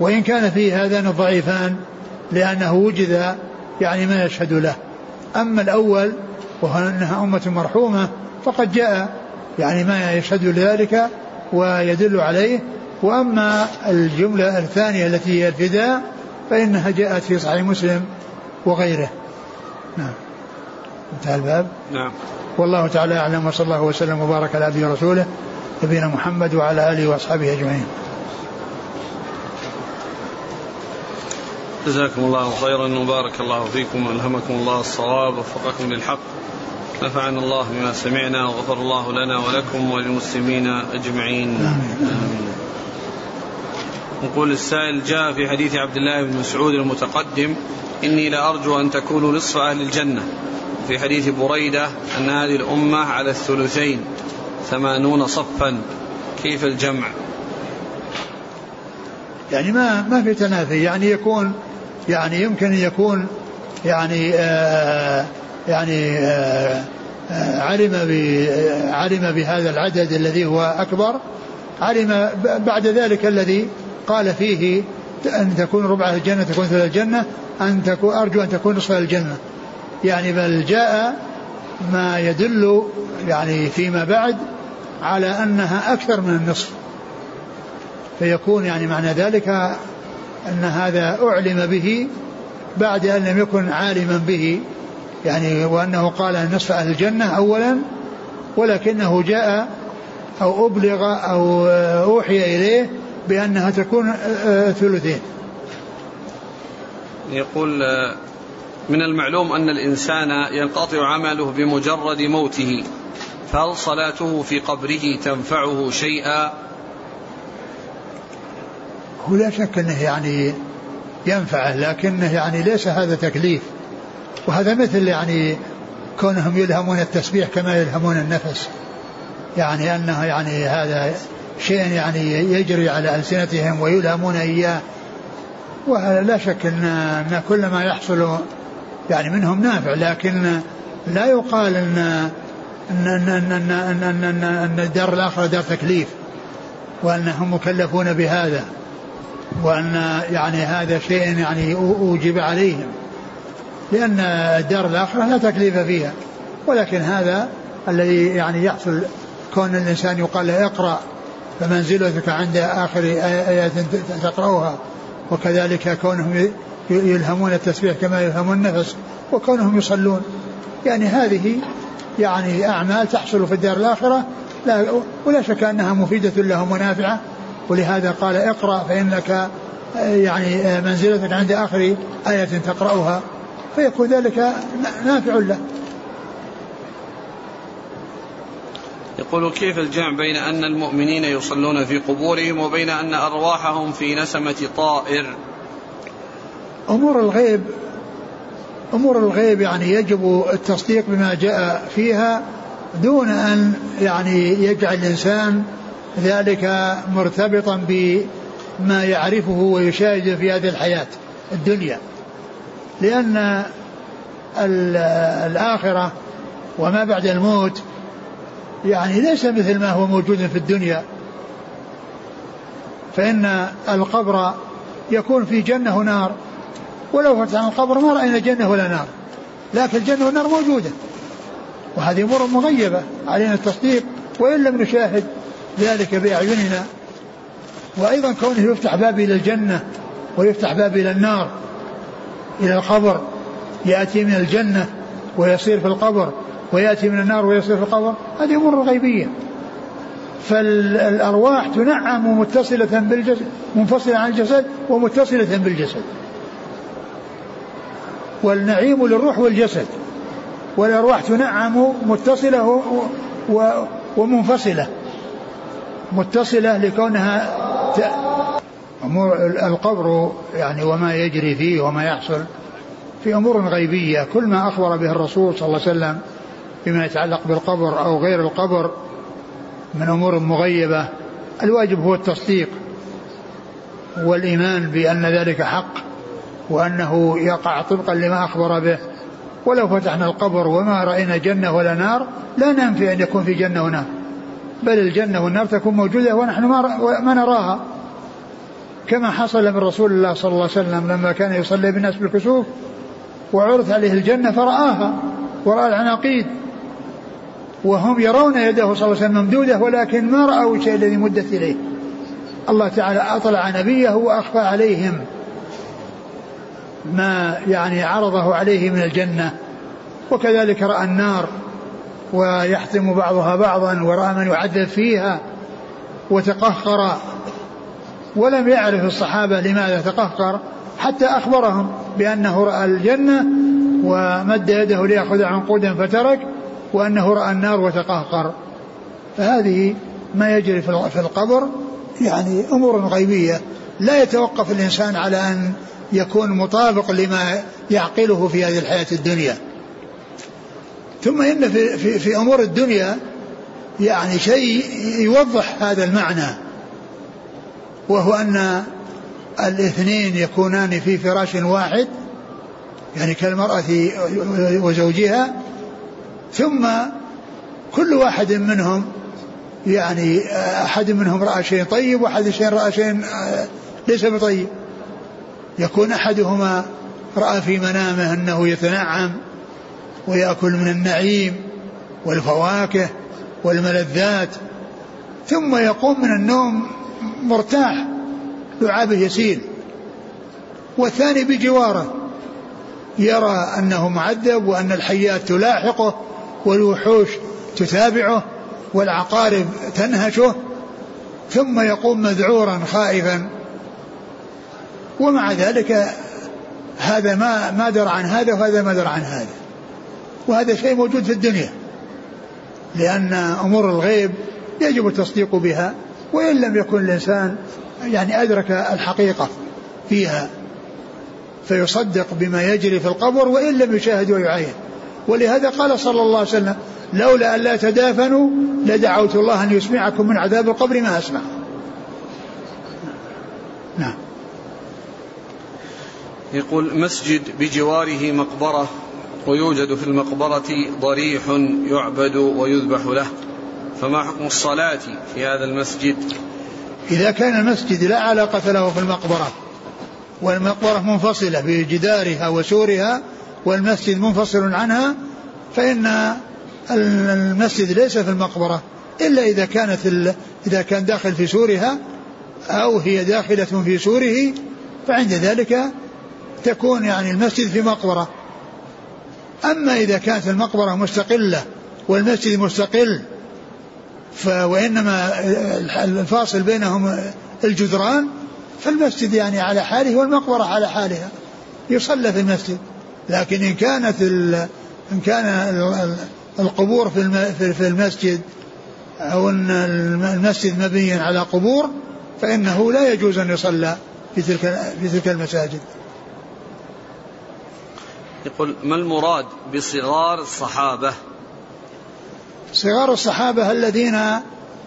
وإن كان فيه هذان الضعيفان لأنه وجد يعني ما يشهد له. أما الأول وهو أنها أمة مرحومة فقد جاء يعني ما يشهد لذلك ويدل عليه. وأما الجملة الثانية التي هي الفداء فإنها جاءت في صحيح مسلم وغيره. نعم. انتهى الباب. نعم. والله تعالى أعلم وصلى الله وسلم وبارك على عبده ورسوله نبينا محمد وعلى آله وأصحابه أجمعين. جزاكم الله خيرا وبارك الله فيكم والهمكم الله الصواب ووفقكم للحق. نفعنا الله بما سمعنا وغفر الله لنا ولكم وللمسلمين أجمعين. امين نقول السائل جاء في حديث عبد الله بن مسعود المتقدم إني لأرجو أن تكونوا نصف أهل الجنة. في حديث بريدة أن هذه الأمة على الثلثين ثمانون صفا. كيف الجمع؟ يعني ما ما في تنافي. يعني يكون يعني يمكن يكون يعني آه يعني آه، آه، علم علم بهذا العدد الذي هو أكبر. علم بعد ذلك الذي قال فيه أن تكون ربع الجنة تكون ثلث الجنة أن تكون أرجو أن تكون نصف الجنة. يعني بل جاء ما يدل يعني فيما بعد على أنها أكثر من النصف. فيكون يعني معنى ذلك أن هذا أعلم به بعد أن لم يكن عالما به. يعني وأنه قال نصف أهل الجنة أولا ولكنه جاء أو أبلغ أو أوحي إليه بأنها تكون ثلثين. يقول من المعلوم أن الإنسان ينقطع عمله بمجرد موته فهل صلاته في قبره تنفعه شيئا؟ هو لا شك أنه يعني ينفعه لكنه يعني ليس هذا تكليف. وهذا مثل يعني كونهم يلهمون التسبيح كما يلهمون النفس. يعني أنه يعني هذا شيء يعني يجري على ألسنتهم ويلهمون إياه. ولا شك أن أن كل ما يحصل يعني منهم نافع لكن لا يقال أن أن أن أن أن, أن, أن, أن الدار الآخرة دار تكليف وأنهم مكلفون بهذا وأن يعني هذا شيء يعني أوجب عليهم. لأن الدار الآخرة لا تكليف فيها. ولكن هذا الذي يعني يحصل كون الإنسان يقال له اقرأ فمنزلتك عند آخر آيات تقرأها. وكذلك كونهم يلهمون التسبيح كما يلهمون النفس وكونهم يصلون. يعني هذه يعني أعمال تحصل في الدار الآخرة لا ولا شك أنها مفيدة لهم ونافعة. ولهذا قال اقرأ فإنك يعني منزلتك عند آخر آية تقرأها. فيكون ذلك نافع له. يقول كيف الجمع بين أن المؤمنين يصلون في قبورهم وبين أن أرواحهم في نسمة طائر؟ أمور الغيب أمور الغيب يعني يجب التصديق بما جاء فيها دون أن يعني يجعل الإنسان ذلك مرتبطا بما يعرفه ويشاهده في هذه الحياة الدنيا. لأن الآخرة وما بعد الموت يعني ليس مثل ما هو موجود في الدنيا. فإن القبر يكون في جنة ونار ولو فتحنا القبر ما رأينا جنة ولا نار. لكن الجنة والنار موجودة. وهذه أمور مغيبة علينا التصديق وإن لم نشاهد ذلك بأعيننا. وأيضا كونه يفتح باب إلى الجنة ويفتح باب إلى النار. إلى القبر يأتي من الجنة ويصير في القبر ويأتي من النار ويصير في القبر هذه أمور غيبية. فالأرواح تنعم متصلة بالجسد منفصلة عن الجسد ومتصلة بالجسد. والنعيم للروح والجسد. والأرواح تنعم متصلة ومنفصلة. متصلة لكونها أمور القبر يعني وما يجري فيه وما يحصل في أمور غيبية. كل ما أخبر به الرسول صلى الله عليه وسلم فيما يتعلق بالقبر أو غير القبر من أمور مغيبة الواجب هو التصديق والإيمان بأن ذلك حق وأنه يقع طبقا لما أخبر به. ولو فتحنا القبر وما رأينا جنة ولا نار لا ننفي أن يكون في جنة ونار بل الجنة والنار تكون موجودة ونحن ما, ما نراها. كما حصل من رسول الله صلى الله عليه وسلم لما كان يصلي بالناس بالكسوف وعرض عليه الجنة فرآها ورأى العناقيد وهم يرون يده صلى الله عليه وسلم ممدودة ولكن ما رأوا الشيء الذي مدت إليه. الله تعالى أطلع نبيه وأخفى عليهم ما يعني عرضه عليه من الجنة. وكذلك رأى النار ويحتم بعضها بعضا ورأى من يعذب فيها وتقهقر ولم يعرف الصحابة لماذا تقهقر حتى أخبرهم بأنه رأى الجنة ومد يده ليأخذ عنقودا فترك وأنه رأى النار وتقهقر. فهذه ما يجري في القبر يعني أمور غيبية. لا يتوقف الإنسان على أن يكون مطابق لما يعقله في هذه الحياة الدنيا. ثم إن في, في, في أمور الدنيا يعني شيء يوضح هذا المعنى. وهو أن الاثنين يكونان في فراش واحد يعني كالمرأة وزوجها ثم كل واحد منهم يعني أحد منهم رأى شيء طيب وأحد شيء رأى شيء ليس بطيب. يكون أحدهما رأى في منامه أنه يتنعم ويأكل من النعيم والفواكه والملذات ثم يقوم من النوم مرتاح لعابه يسيل. والثاني بجواره يرى أنه معذب وأن الحيات تلاحقه والوحوش تتابعه والعقارب تنهشه ثم يقوم مذعورا خائفا. ومع ذلك هذا ما ما درى عن هذا وهذا ما درى عن هذا. وهذا شيء موجود في الدنيا لأن أمور الغيب يجب التصديق بها. وإن لم يكن الإنسان يعني أدرك الحقيقة فيها فيصدق بما يجري في القبر وإن لم يشاهد ويعاين ولهذا قال صلى الله عليه وسلم لولا أن لا تدافنوا لدعوت الله أن يسمعكم من عذاب القبر ما أسمع. نعم. يقول مسجد بجواره مقبرة ويوجد في المقبرة ضريح يعبد ويذبح له. فما حكم الصلاة في هذا المسجد؟ إذا كان المسجد لا علاقة له في المقبرة والمقبرة منفصلة بجدارها وسورها والمسجد منفصل عنها فإن المسجد ليس في المقبرة إلا إذا كانت إذا كان داخل في سورها أو هي داخلة في سوره فعند ذلك تكون يعني المسجد في مقبرة. أما إذا كانت المقبرة مستقلة والمسجد مستقل وإنما الفاصل بينهم الجدران فالمسجد يعني على حاله والمقبرة على حالها يصلى في المسجد لكن إن كانت إن كان القبور في المسجد أو أن المسجد مبني على قبور فإنه لا يجوز أن يصلى في تلك في تلك المساجد. يقول ما المراد بصغار الصحابة؟ صغار الصحابة الذين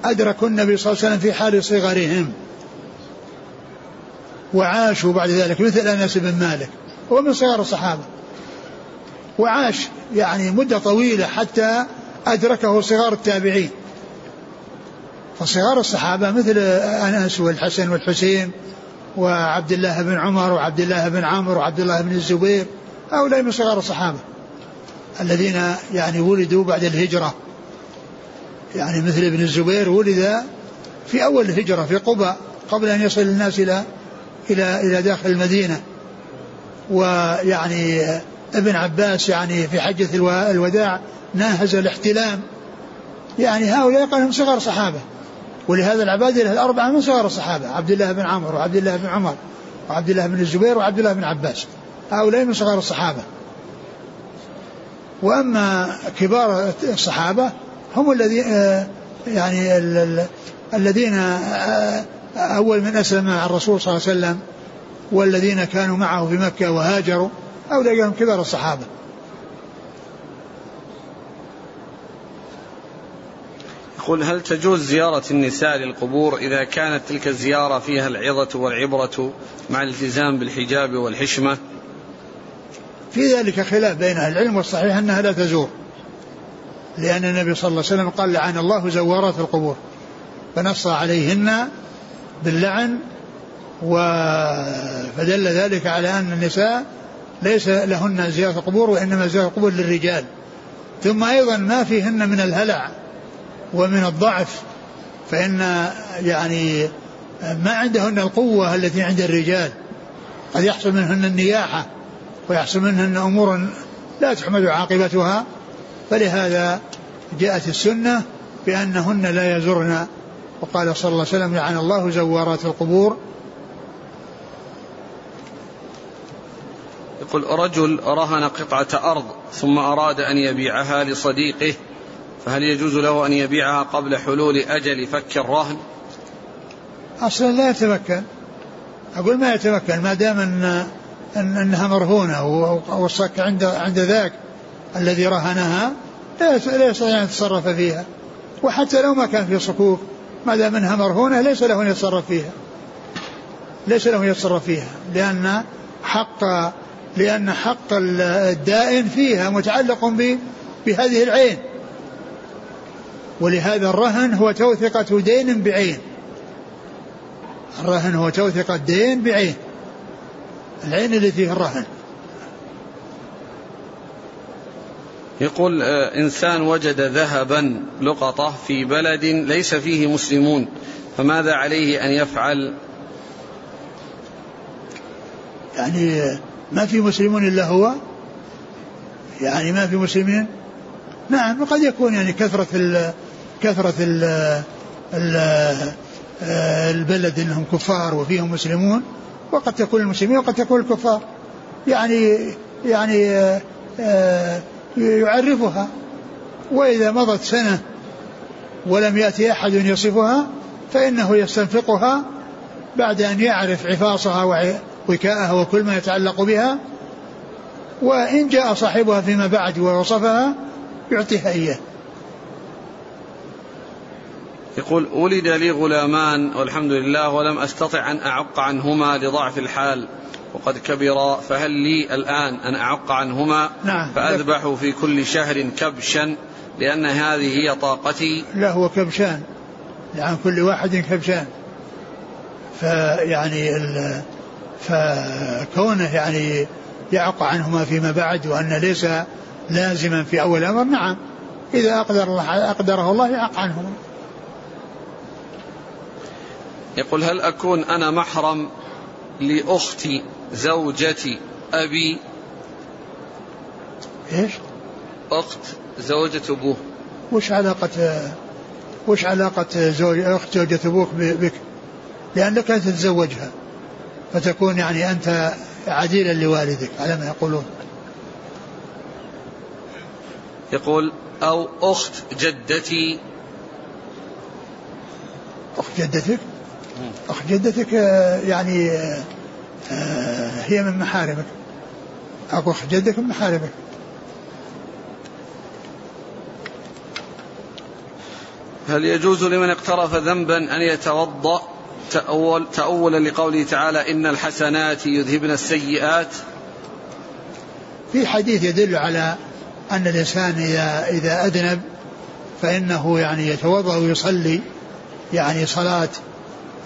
أدركوا النبي صلى الله عليه وسلم في حال صغرهم وعاشوا بعد ذلك مثل أنس بن مالك هو من صغار الصحابة. وعاش يعني مدة طويلة حتى أدركه صغار التابعين. فصغار الصحابة مثل أنس والحسن والحسين وعبد الله بن عمر وعبد الله بن عمرو وعبد الله بن الزبير هؤلاء من صغار الصحابة الذين يعني ولدوا بعد الهجرة. يعني مثل ابن الزبير ولد في أول الهجرة في قبى قبل أن يصل الناس إلى إلى إلى داخل المدينة. ويعني ابن عباس يعني في حجة الوداع ناهز الاحتلام. يعني هؤلاء قالهم صغار صحابة. ولهذا العبادلة الأربعة من صغار الصحابة عبد الله بن عمرو وعبد الله بن عمر وعبد الله بن الزبير وعبد الله بن عباس. هؤلاء من صغار الصحابة. وأما كبار الصحابة هم الذين آه، يعني الذين آه، أول من أسلم مع الرسول صلى الله عليه وسلم والذين كانوا معه في مكة وهاجروا هم كبار الصحابة. يقول هل تجوز زيارة النساء للقبور إذا كانت تلك الزيارة فيها العظة والعبرة مع الالتزام بالحجاب والحشمة؟ في ذلك خلاف بين أهل العلم والصحيح أنها لا تزور. لأن النبي صلى الله عليه وسلم قال لعن الله زوارات القبور. فنص عليهن باللعن و فدل ذلك على أن النساء ليس لهن زيارة القبور وإنما زيارة القبور للرجال. ثم أيضا ما فيهن من الهلع ومن الضعف فإن يعني ما عندهن القوة التي عند الرجال. قد يحصل منهن النياحة ويحصل منهن أمور لا تحمد عاقبتها. فلهذا جاءت السنة بأنهن لا يزرن. وقال صلى الله عليه وسلم لعن الله زوارات القبور. يقول رجل رهن قطعة أرض ثم أراد أن يبيعها لصديقه فهل يجوز له أن يبيعها قبل حلول أجل فك الرهن؟ أصلا لا يتمكن. أقول ما يتمكن ما دام أن أن أنها مرهونة والصك عند عند ذاك. الذي رهنها لا يستطيع أن يتصرف فيها. وحتى لو ما كان في صكوك ما دام أنها مرهونة ليس له أن يتصرف فيها. ليس له أن يتصرف فيها. لأن حق لأن حق الدائن فيها متعلق بهذه العين. ولهذا الرهن هو توثقة دين بعين. الرهن هو توثقة دين بعين. العين اللي فيه الرهن. يقول آه، إنسان وجد ذهبا لقطة في بلد ليس فيه مسلمون فماذا عليه أن يفعل؟ يعني ما في مسلمون إلا هو؟ يعني ما في مسلمين؟ نعم وقد يكون يعني كثرة ال كثرة ال ال آه، البلد إنهم كفار وفيهم مسلمون وقد تكون المسلمين وقد تكون الكفار. يعني يعني آه، يعرفها وإذا مضت سنة ولم يأتي أحد يصفها فإنه يستنفقها بعد أن يعرف عفاصها ووكاءها وكل ما يتعلق بها وإن جاء صاحبها فيما بعد ووصفها يعطيها إياه. يقول ولد لي غلامان والحمد لله ولم أستطع أن أعق عنهما لضعف الحال وقد كبرا فهل لي الآن أن أعق عنهما؟ نعم. فأذبح في كل شهر كبشا لأن هذه هي طاقتي. لا هو كبشان. لعن كل واحد كبشان. فيعني فكونه يعني يعق عنهما فيما بعد وأن ليس لازما في أول الأمر نعم. إذا أقدر الله أقدره الله يعق عنهما. يقول هل أكون أنا محرم لأختي زوجتي أبي إيش؟ أخت زوجة أبوه. وش علاقة وش علاقة زوج أخت زوجة أبوك بك؟ لأنك أنت تتزوجها فتكون يعني أنت عديلا لوالدك على ما يقولون. يقول أو أخت جدتي. أخت جدتك؟ أخت جدتك آه، يعني هي من محارمك. أخو أخت جدك من محارمك. هل يجوز لمن اقترف ذنبا أن يتوضأ؟ تأول تأولا لقوله تعالى إن الحسنات يذهبن السيئات. في حديث يدل على أن الإنسان إذا إذا أذنب فإنه يعني يتوضأ ويصلي يعني صلاة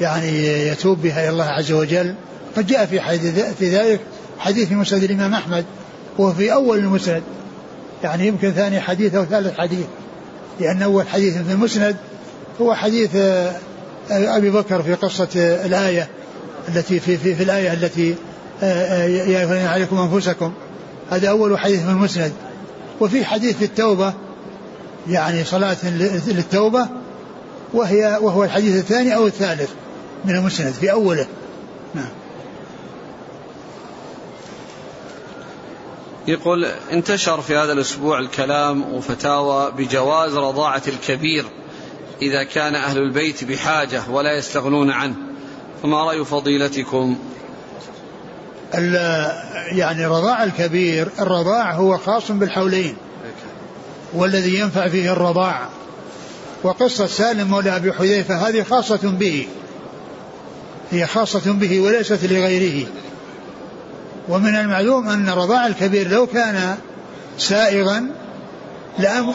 يعني يتوب بها إلى الله عز وجل. قد جاء في في ذلك حديث في مسند الإمام أحمد وهو في أول المسند. يعني يمكن ثاني حديث أو ثالث حديث لأن أول حديث في المسند هو حديث آه، أبي بكر في قصة آه، الآية التي في, في, في الآية التي آه، يا عليكم أنفسكم. هذا أول حديث في المسند. وفي حديث في التوبة يعني صلاة للتوبة وهي وهو الحديث الثاني أو الثالث من المسند في أوله. نعم. يقول انتشر في هذا الأسبوع الكلام وفتاوى بجواز رضاعة الكبير إذا كان أهل البيت بحاجة ولا يستغنون عنه. فما رأي فضيلتكم؟ يعني رضاع الكبير الرضاع هو خاص بالحولين والذي ينفع فيه الرضاع. وقصة سالم مولى أبي حذيفة هذه خاصة به هي خاصة به وليست لغيره. ومن المعلوم أن رضاع الكبير لو كان سائغا لأم